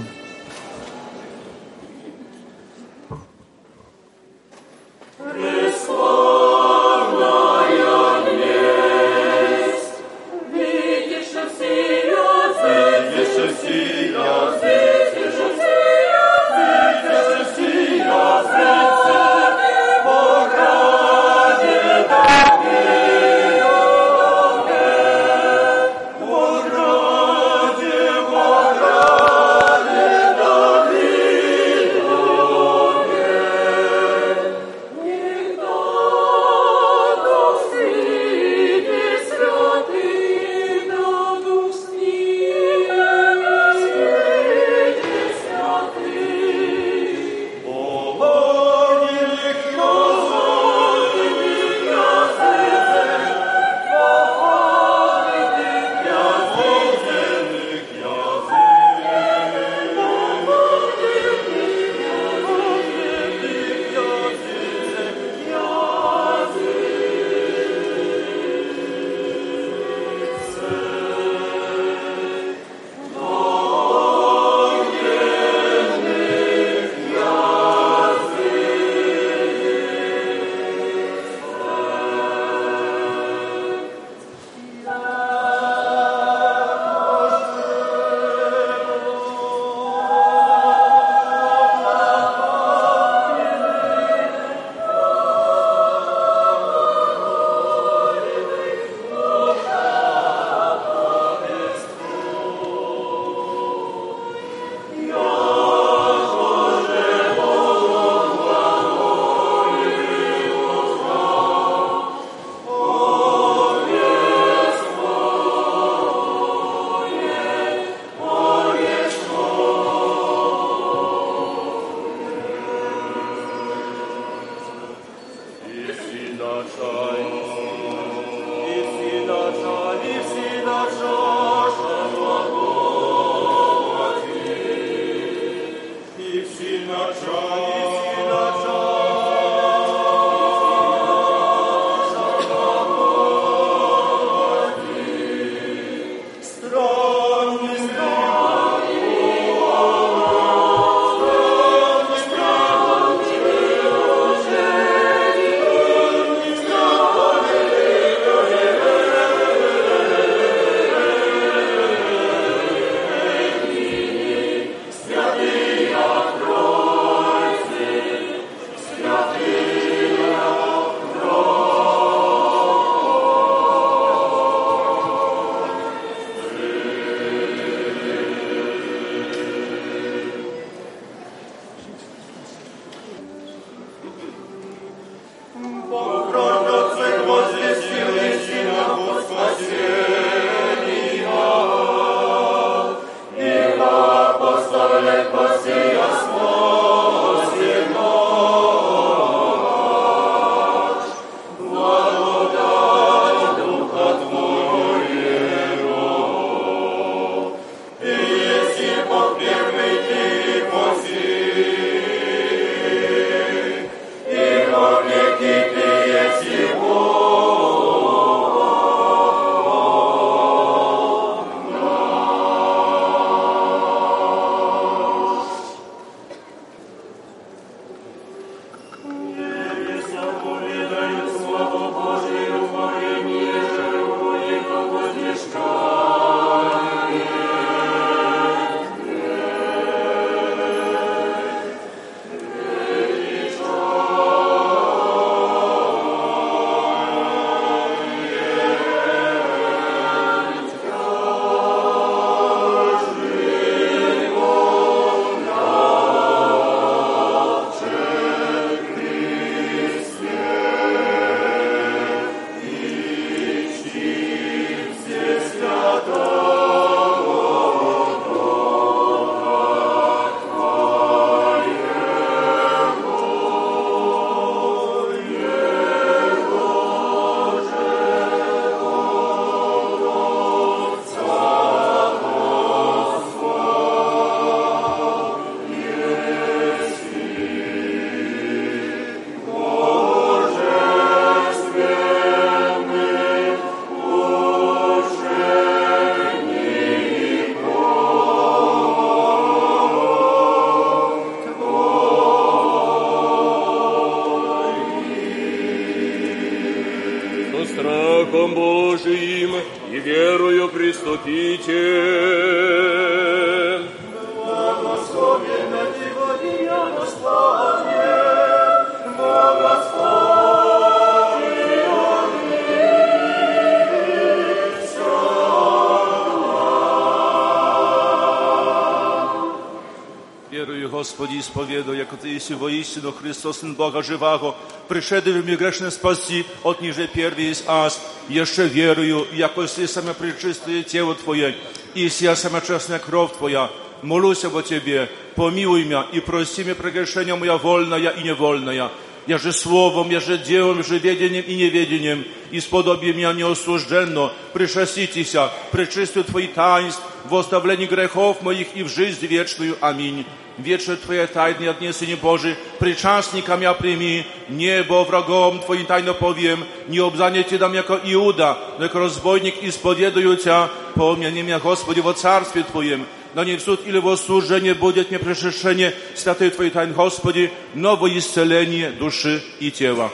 L: исповедую, яко Ты есть воистину Христос, Сын Бога живаго, пришедший в мир грешно спаси, от ниже первый есть аз. Еще верую, яко Ты саме пречистое тело Твое, и сия сама честная кровь Твоя. Молюсь об Тебе, помилуй меня и прости мне прегрешения моя вольная и невольная. Я же словом, я же делом, я же ведением и неведением, исподоби меня неосужденно, пришеститеся, пречистую Твои таинств, в оставлении грехов моих и в жизнь вечную. Аминь. Вечер Твоей тайны отнесени Божий, причастникам я прими, небо врагом Твоим тайно повiem, не обзание Ти дам яко Иуда, но яко разбойник исповедую Тя, помяни меня, Господи, во Царстве Твоем, но не в суд или во служение будет мне пришествие святой Твоей тайн, Господи, новое исцеление души и тела.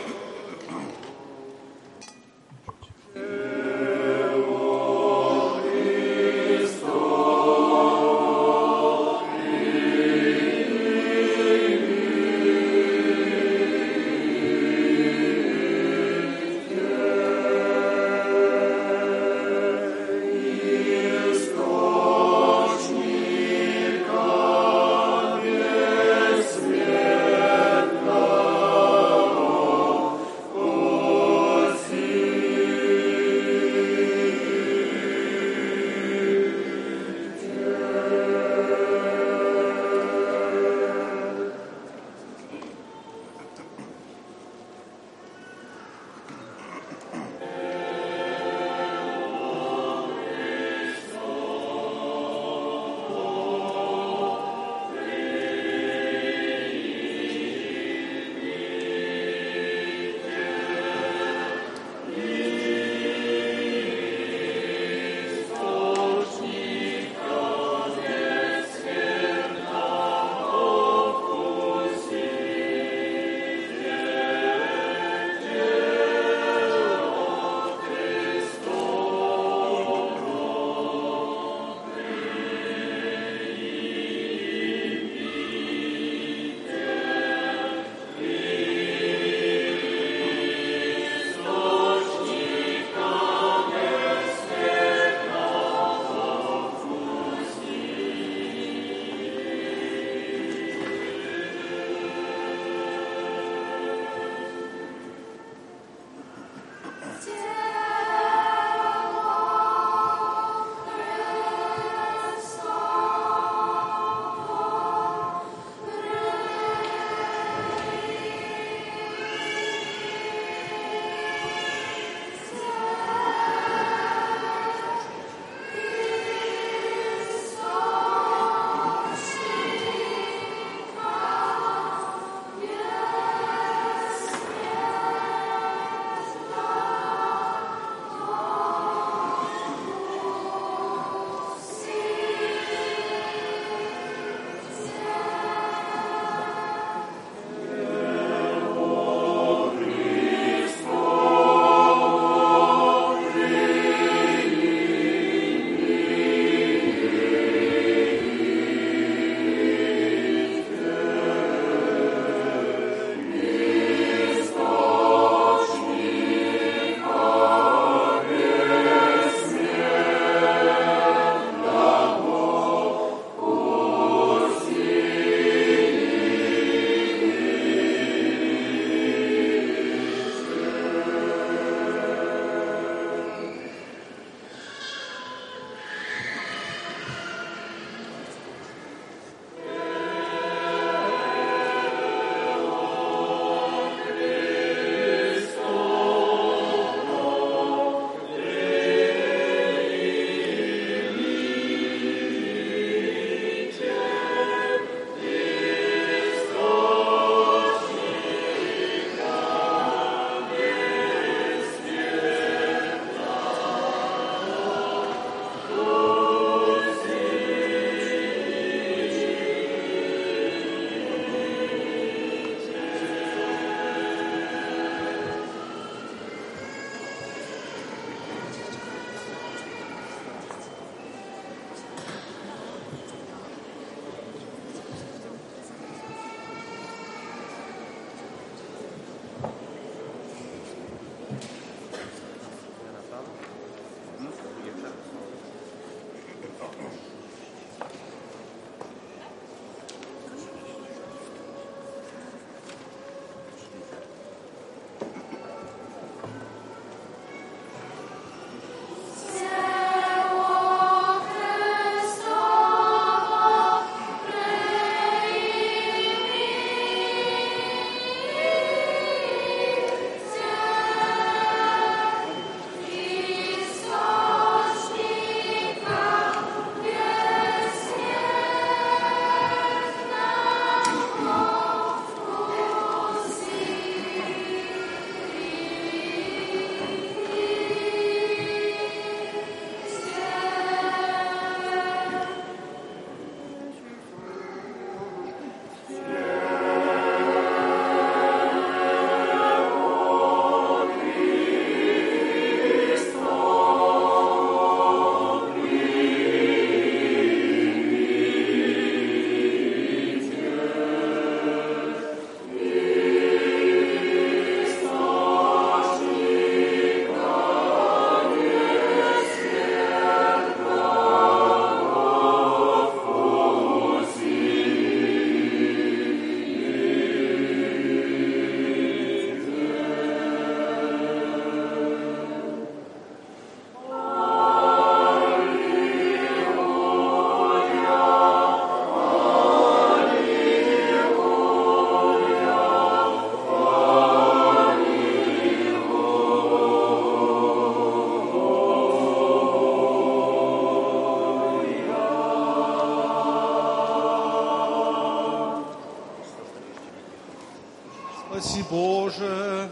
D: Boże,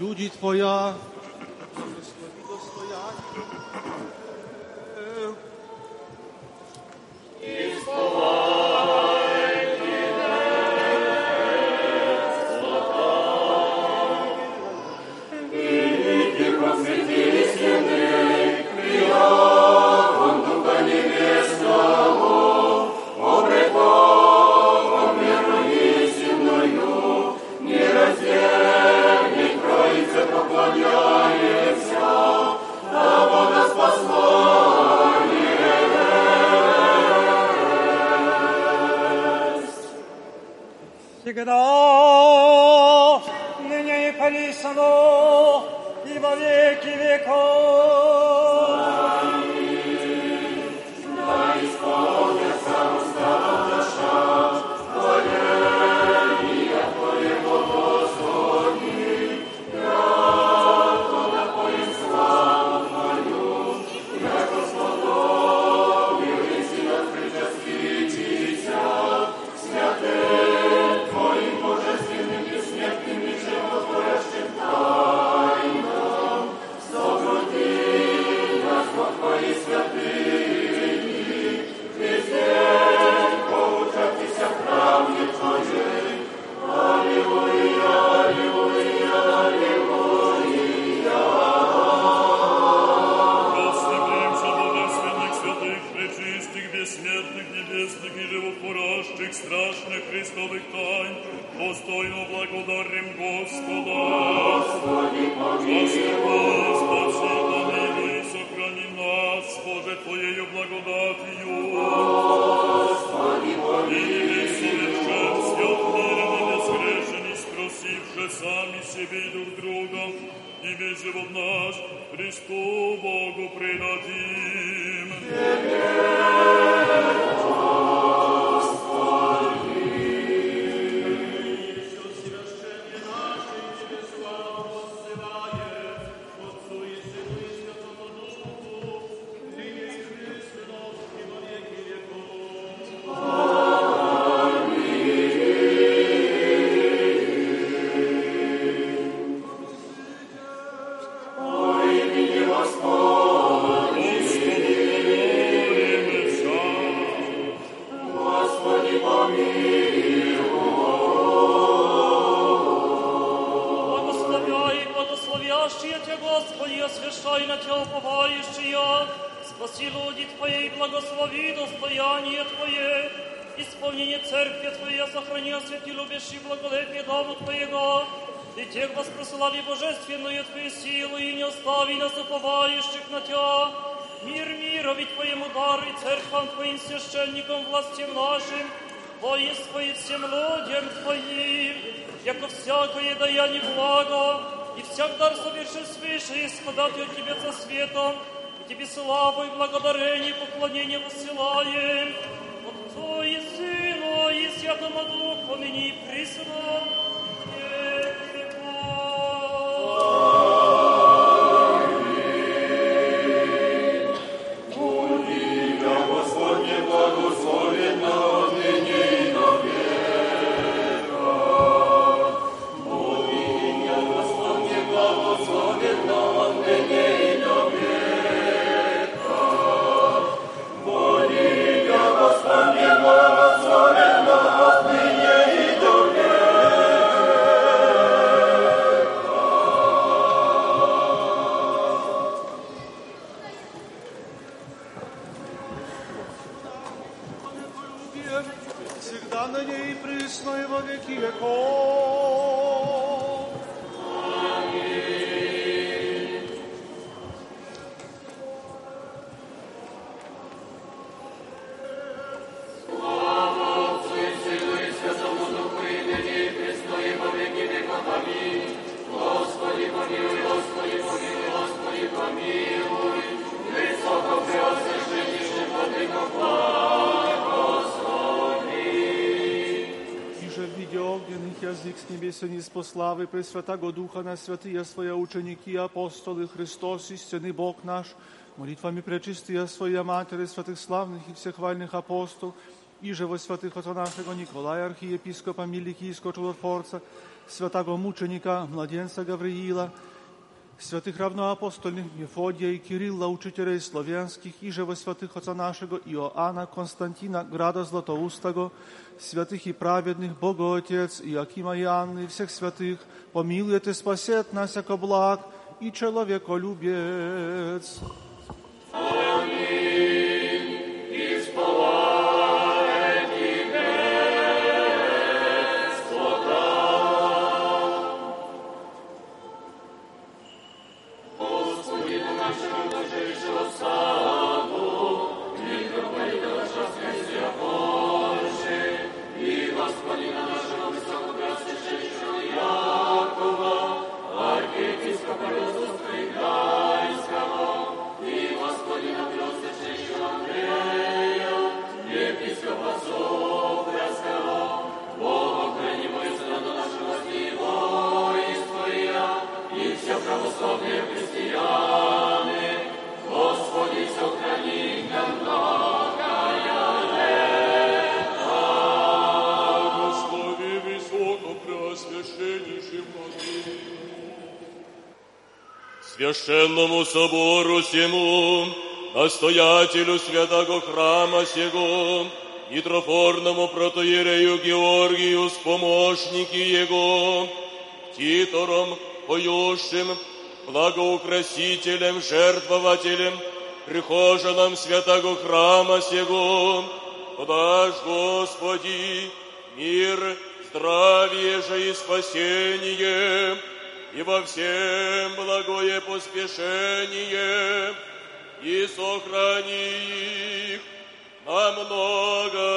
E: ludzi Twoja Люди
M: Твои, благослови достояние Твое. Исполнение церкви Твоей, сохрани, освети, любящий благолепие даву Твоего. И тех воспрослави божественную Твою силу, и не остави нас уповающих на Тебя. Мир мирови Твоему дару и церквам Твоим священникам, властям нашим, воинство и всем людям Твоим, яко всякое даяние благо, и всяк дар совершил свыше, исходати от Тебе со светом, и Тебе славу и благодарение, поклонение воссылаем, Отцу и Сыну и Святому Духу, ныне и присно,
E: язык с небес ниспо славы Пресвятаго Духа на святые свои ученики и апостолы Христос, истинный Бог наш, молитвами пречистия Своя Матери, святых славных и всехвальных апостол,
G: iże во святых Отца нашего Николая, архиепископа Миликийского чудотворца, святого мученика, младенца Гавриила, святых равноапостольных Мефодия и Кирилла, учителей славянских, иже во святых Отца нашего Иоанна, Константина, Града Златоустого, святых и праведных, Богоотец, Иакима и Анны, всех святых, помилует и спасет нас, яко благ и человеколюбец.
B: Благослови Собору всему, настоятелю святого храма сего, митрофорному протоиерею Георгию с помощники его, титором, поющим, благоукрасителем, жертвователем, прихожанам святого храма сего, подашь, Господи, мир, здравие же и спасение, и во всем благое поспешение, и сохрани их на многое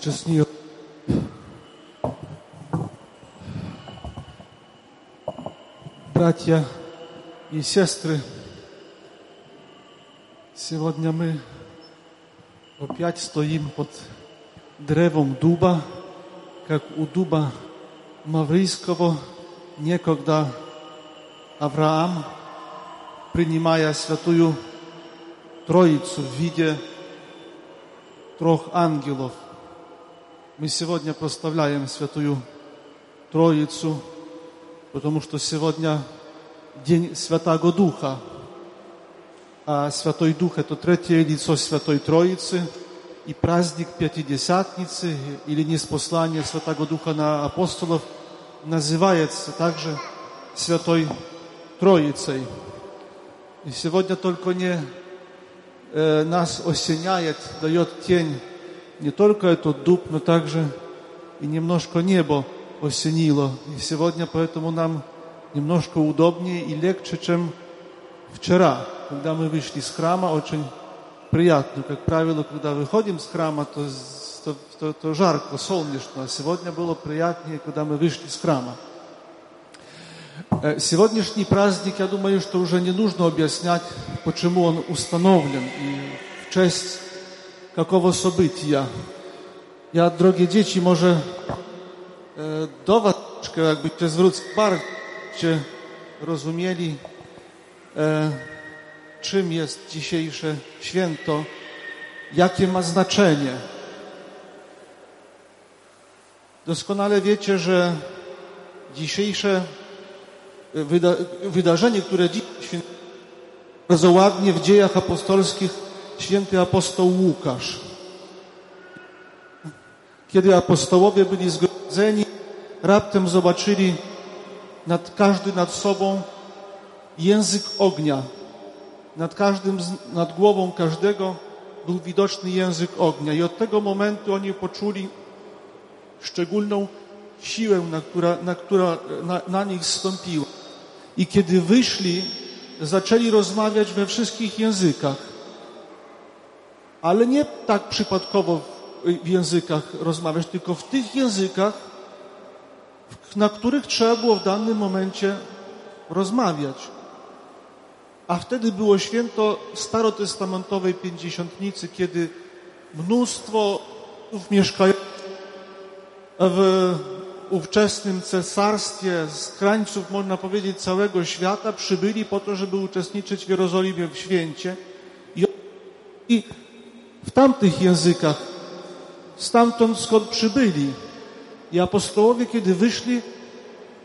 G: Всечестные братья и сестры, сегодня мы опять стоим под древом дуба, как у дуба Маврийского некогда Авраам, принимая святую Троицу в виде трех ангелов. Мы сегодня прославляем Святую Троицу, потому что сегодня День Святого Духа, а Святой Дух – это третье лицо Святой Троицы, и праздник Пятидесятницы или неспослание Святого Духа на апостолов называется также Святой Троицей. И сегодня только не э, нас осеняет, дает тень не только этот дуб, но также и немножко небо осенило. И сегодня поэтому нам немножко удобнее и легче, чем вчера, когда мы вышли из храма, очень приятно. Как правило, когда выходим с храма, то, то, то, то жарко, солнечно. А сегодня было приятнее, когда мы вышли из храма. Э, Сегодняшний праздник, я думаю, что уже не нужно объяснять, почему он установлен и в честь какого события. Ja, drogie dzieci, może e, do was troszkę jakbyście zwrócić bardziej rozumieli, e, czym jest dzisiejsze święto, jakie ma znaczenie. Doskonale wiecie, że dzisiejsze wyda wydarzenie, które dziś świętujemy, bardzo ładnie w dziejach apostolskich święty apostoł Łukasz. Kiedy apostołowie byli zgromadzeni, raptem zobaczyli nad każdy nad sobą język ognia, nad każdym, nad głową każdego był widoczny język ognia i od tego momentu oni poczuli szczególną siłę, na, która, na, która na, na nich zstąpiła. I kiedy wyszli, zaczęli rozmawiać we wszystkich językach. Ale nie tak przypadkowo w, w językach rozmawiać, tylko w tych językach, na których trzeba było w danym momencie rozmawiać. A wtedy było święto starotestamentowej pięćdziesiątnicy, kiedy mnóstwo mieszkających w ówczesnym cesarstwie z krańców, można powiedzieć, całego świata przybyli po to, żeby uczestniczyć w Jerozolimie w święcie. I w tamtych językach, stamtąd skąd przybyli. I apostołowie, kiedy wyszli,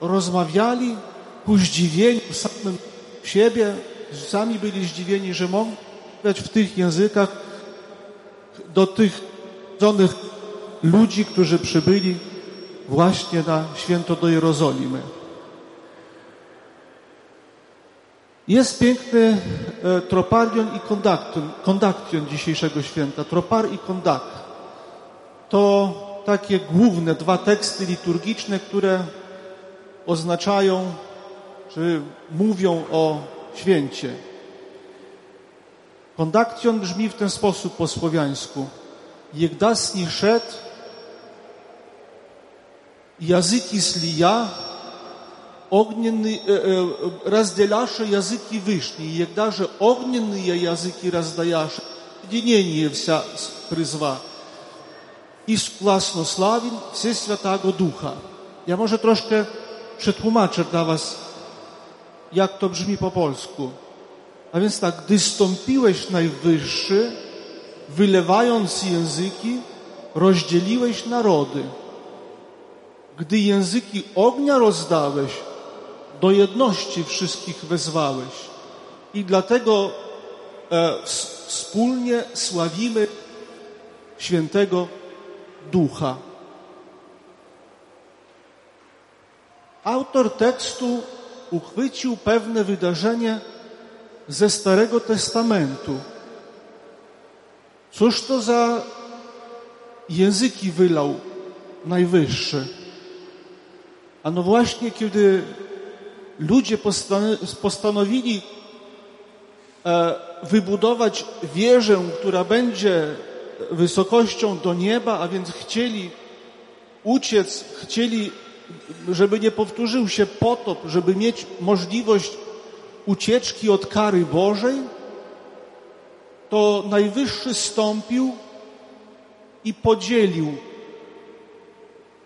G: rozmawiali ku zdziwieniu samym siebie, sami byli zdziwieni, że mogli mówić w tych językach do tych ludzi, którzy przybyli właśnie na święto do Jerozolimy. Jest piękny e, troparion i kondaktion, dzisiejszego święta. Tropar i kondak. To takie główne dwa teksty liturgiczne, które oznaczają czy mówią o święcie. Kondaktion brzmi w ten sposób po słowiańsku. Jegdasni szedł, jazyki slija, огненные, э, э, разделяши языки вышние, и даже огненные языки раздаешь, единение вся с- призва. I sklasno sławin все Świętego Ducha. Ja może troszkę przetłumaczę dla was, jak to brzmi po polsku. A więc tak, gdy stąpiłeś najwyższy, wylewając języki, rozdzieliłeś narody. Gdy języki ognia rozdałeś, do jedności wszystkich wezwałeś. I dlatego e, wspólnie sławimy świętego Ducha. Autor tekstu uchwycił pewne wydarzenie ze Starego Testamentu. Cóż to za języki wylał Najwyższy? A no właśnie, kiedy ludzie postan- postanowili e, wybudować wieżę, która będzie wysokością do nieba, a więc chcieli uciec, chcieli, żeby nie powtórzył się potop, żeby mieć możliwość ucieczki od kary Bożej, to Najwyższy stąpił i podzielił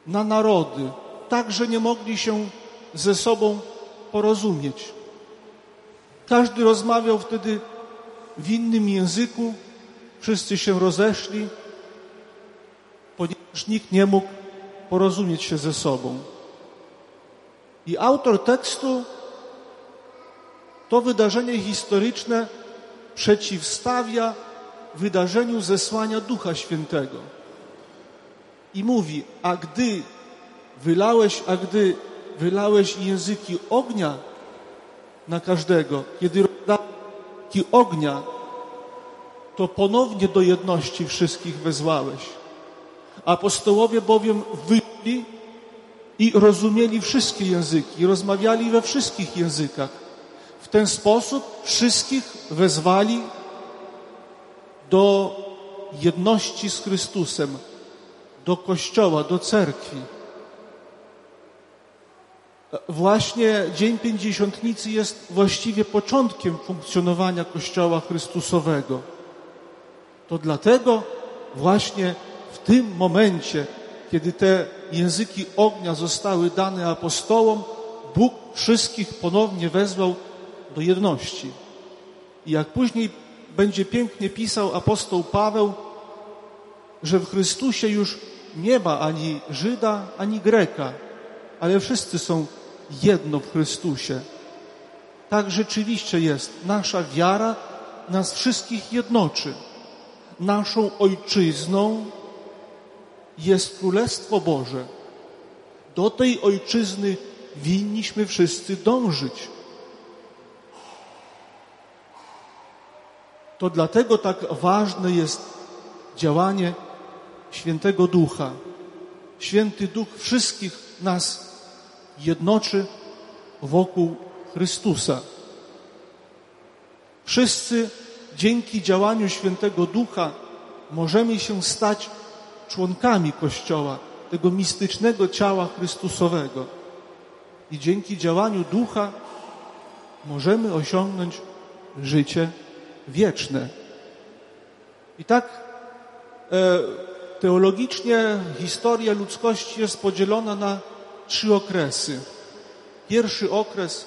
G: na narody, tak, że nie mogli się ze sobą porozumieć. Każdy rozmawiał wtedy w innym języku, wszyscy się rozeszli, ponieważ nikt nie mógł porozumieć się ze sobą. I autor tekstu to wydarzenie historyczne przeciwstawia wydarzeniu zesłania Ducha Świętego. I mówi, a gdy wylałeś, a gdy wylałeś języki ognia na każdego, kiedy rozdałeś języki ognia, to ponownie do jedności wszystkich wezwałeś. Apostołowie bowiem wyszli i rozumieli wszystkie języki, rozmawiali we wszystkich językach. W ten sposób wszystkich wezwali do jedności z Chrystusem, do Kościoła, do cerkwi. Właśnie Dzień Pięćdziesiątnicy jest właściwie początkiem funkcjonowania Kościoła Chrystusowego. To dlatego właśnie w tym momencie, kiedy te języki ognia zostały dane apostołom, Bóg wszystkich ponownie wezwał do jedności. I jak później będzie pięknie pisał apostoł Paweł, że w Chrystusie już nie ma ani Żyda, ani Greka, ale wszyscy są jedno w Chrystusie. Tak rzeczywiście jest. Nasza wiara nas wszystkich jednoczy. Naszą ojczyzną jest Królestwo Boże. Do tej ojczyzny winniśmy wszyscy dążyć. To dlatego tak ważne jest działanie Świętego Ducha. Święty Duch wszystkich nas jednoczy wokół Chrystusa. Wszyscy dzięki działaniu Świętego Ducha możemy się stać członkami Kościoła, tego mistycznego ciała Chrystusowego. I dzięki działaniu Ducha możemy osiągnąć życie wieczne. I tak e, teologicznie historia ludzkości jest podzielona na trzy okresy. Pierwszy okres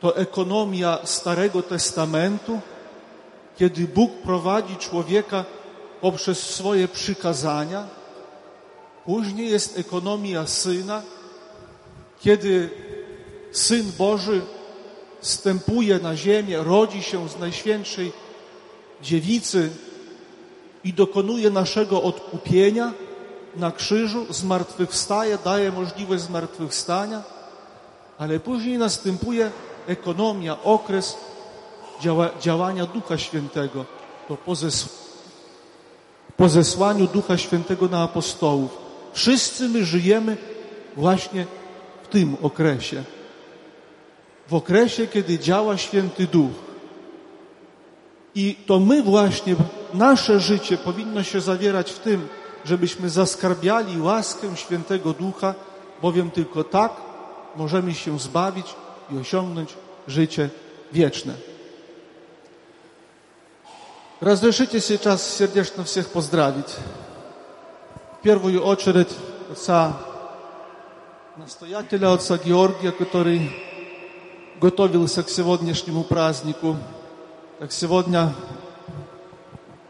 G: to ekonomia Starego Testamentu, kiedy Bóg prowadzi człowieka poprzez swoje przykazania. Później jest ekonomia Syna, kiedy Syn Boży wstępuje na ziemię, rodzi się z Najświętszej Dziewicy i dokonuje naszego odkupienia na krzyżu, zmartwychwstaje, daje możliwość zmartwychwstania, ale później następuje ekonomia, okres działa, działania Ducha Świętego. To po, zes, po zesłaniu Ducha Świętego na apostołów. Wszyscy my żyjemy właśnie w tym okresie. W okresie, kiedy działa Święty Duch. I to my właśnie, nasze życie powinno się zawierać w tym, żebyśmy zaskarbiali łaskę Świętego Ducha, bowiem tylko tak możemy się zbawić i osiągnąć życie wieczne. Разрешите сейчас сердечно всех поздравить. В первую очередь отца настоятеля, отца Георгия, который готовился к сегодняшнему празднику. Так сегодня,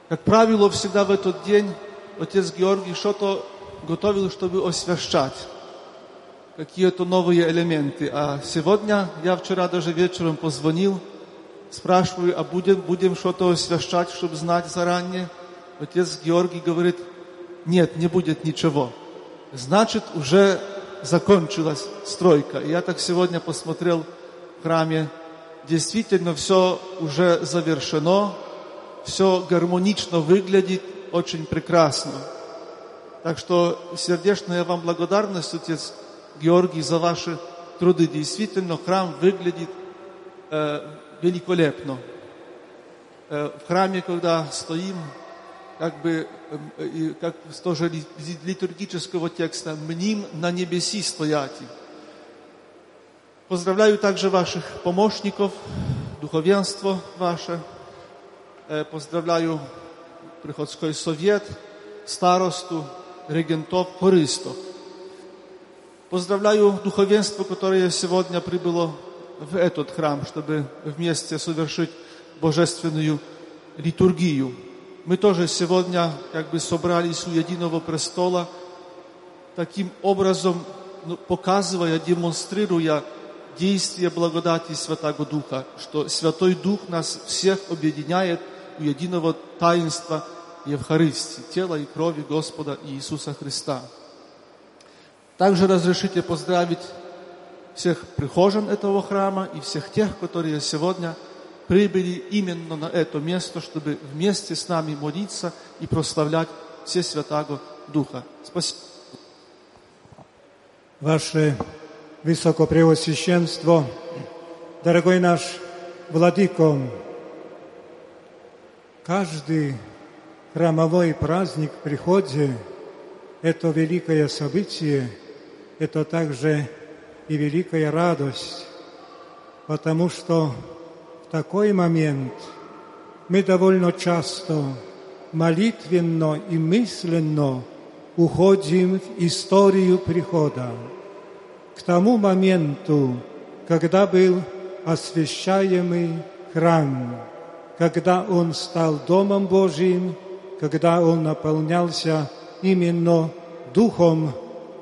G: как правило, всегда в этот день отец Георгий что-то готовил, чтобы освящать какие-то новые элементы. А сегодня, я вчера даже вечером позвонил, спрашиваю, а будем, будем что-то освящать, чтобы знать заранее? Отец Георгий говорит, нет, не будет ничего. Значит, уже закончилась стройка. И я так сегодня посмотрел в храме, действительно все уже завершено, все гармонично выглядит, очень прекрасно. Так что сердечная вам благодарность, отец Георгий, за ваши труды. Действительно, храм выглядит э, великолепно. Э, в храме, когда стоим, как бы, э, как тоже литургического текста, «Мним на небеси стоять». Поздравляю также ваших помощников, духовенство ваше. Э, поздравляю приходской совет, старосту, регентов, хористов. Поздравляю духовенство, которое сегодня прибыло в этот храм, чтобы вместе совершить божественную литургию. Мы тоже сегодня как бы собрались у единого престола, таким образом ну, показывая, демонстрируя действие благодати Святого Духа, что Святой Дух нас всех объединяет у единого таинства Евхаристии, тела и крови Господа Иисуса Христа. Также разрешите поздравить всех прихожан этого храма и всех тех, которые сегодня прибыли именно на это место, чтобы вместе с нами молиться и прославлять все Святаго Духа. Спасибо.
I: Ваше Высокопреосвященство, дорогой наш Владыко, каждый храмовой праздник приходе – это великое событие, это также и великая радость, потому что в такой момент мы довольно часто молитвенно и мысленно уходим в историю прихода, к тому моменту, когда был освящаемый храм, когда он стал Домом Божьим, когда он наполнялся именно Духом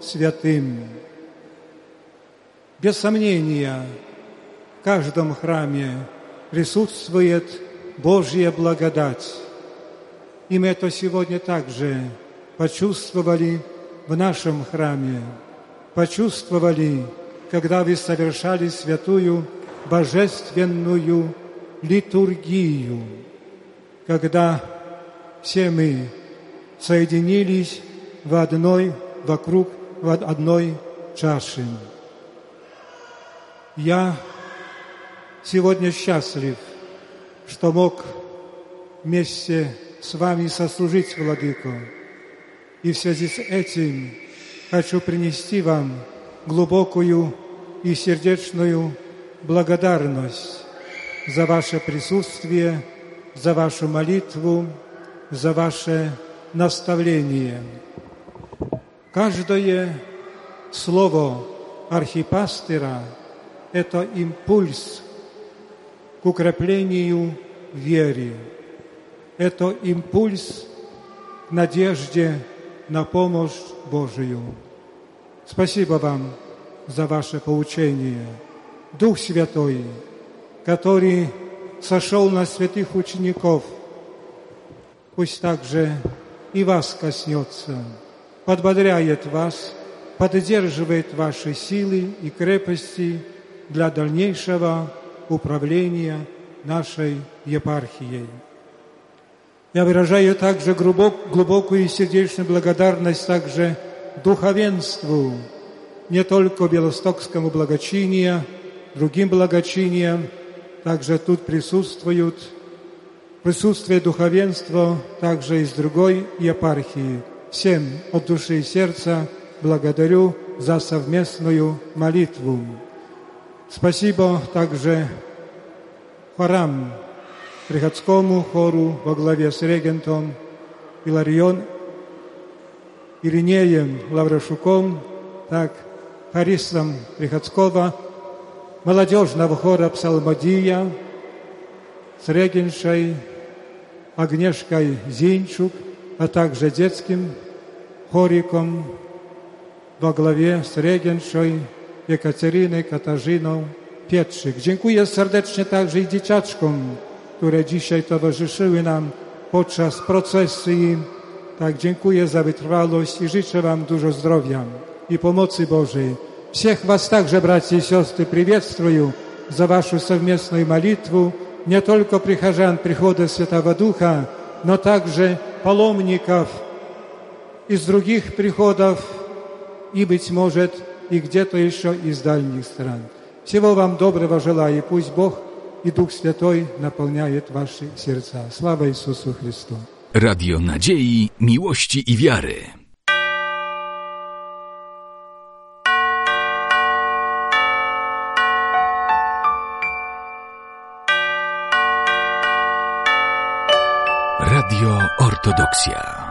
I: Святым. Без сомнения, в каждом храме присутствует Божья благодать. И мы это сегодня также почувствовали в нашем храме, почувствовали, когда вы совершали святую божественную литургию. когда все мы соединились в одной, вокруг в одной чаши. Я сегодня счастлив, что мог вместе с вами сослужить, Владыко. И в связи с этим хочу принести вам глубокую и сердечную благодарность за ваше присутствие, за вашу молитву, за ваше наставление. Каждое слово архипастера – это импульс к укреплению веры. Это импульс к надежде на помощь Божию. Спасибо вам за ваше поучение. Дух Святой, который сошел на святых учеников, пусть также и вас коснется, подбодряет вас, поддерживает ваши силы и крепости для дальнейшего управления нашей епархией. Я выражаю также глубокую и сердечную благодарность также духовенству, не только Белостокскому благочинию, другим благочиниям, также тут присутствуют, присутствие духовенства также из другой епархии. Всем от души и сердца благодарю за совместную молитву. Спасибо также хорам, приходскому хору во главе с регентом Иларион Иринеем Лаврашуком, так, хористом приходского молодежного хора «Псалмодия» с регеншей Агнешкой Зинчук, а также детским хориком во главе с регеншой Екатериной Катарzyną Pietrzyk. Dziękuję serdecznie także i dzieciaczkom, które dzisiaj towarzyszyły nam podczas procesji. Tak, dziękuję za wytrwałość i życzę Wam dużo zdrowia i pomocy Bożej. Всех вас также, братья и сестры, приветствую за вашу совместную молитву, не только прихожан прихода Святого Духа, но также паломников из других приходов и, быть может, и где-то еще из дальних стран. Всего вам доброго желаю, и пусть Бог и Дух Святой наполняет ваши сердца. Слава Иисусу Христу!
N: Radio Nadziei, Miłości i Wiary. Radio Ortodoksja.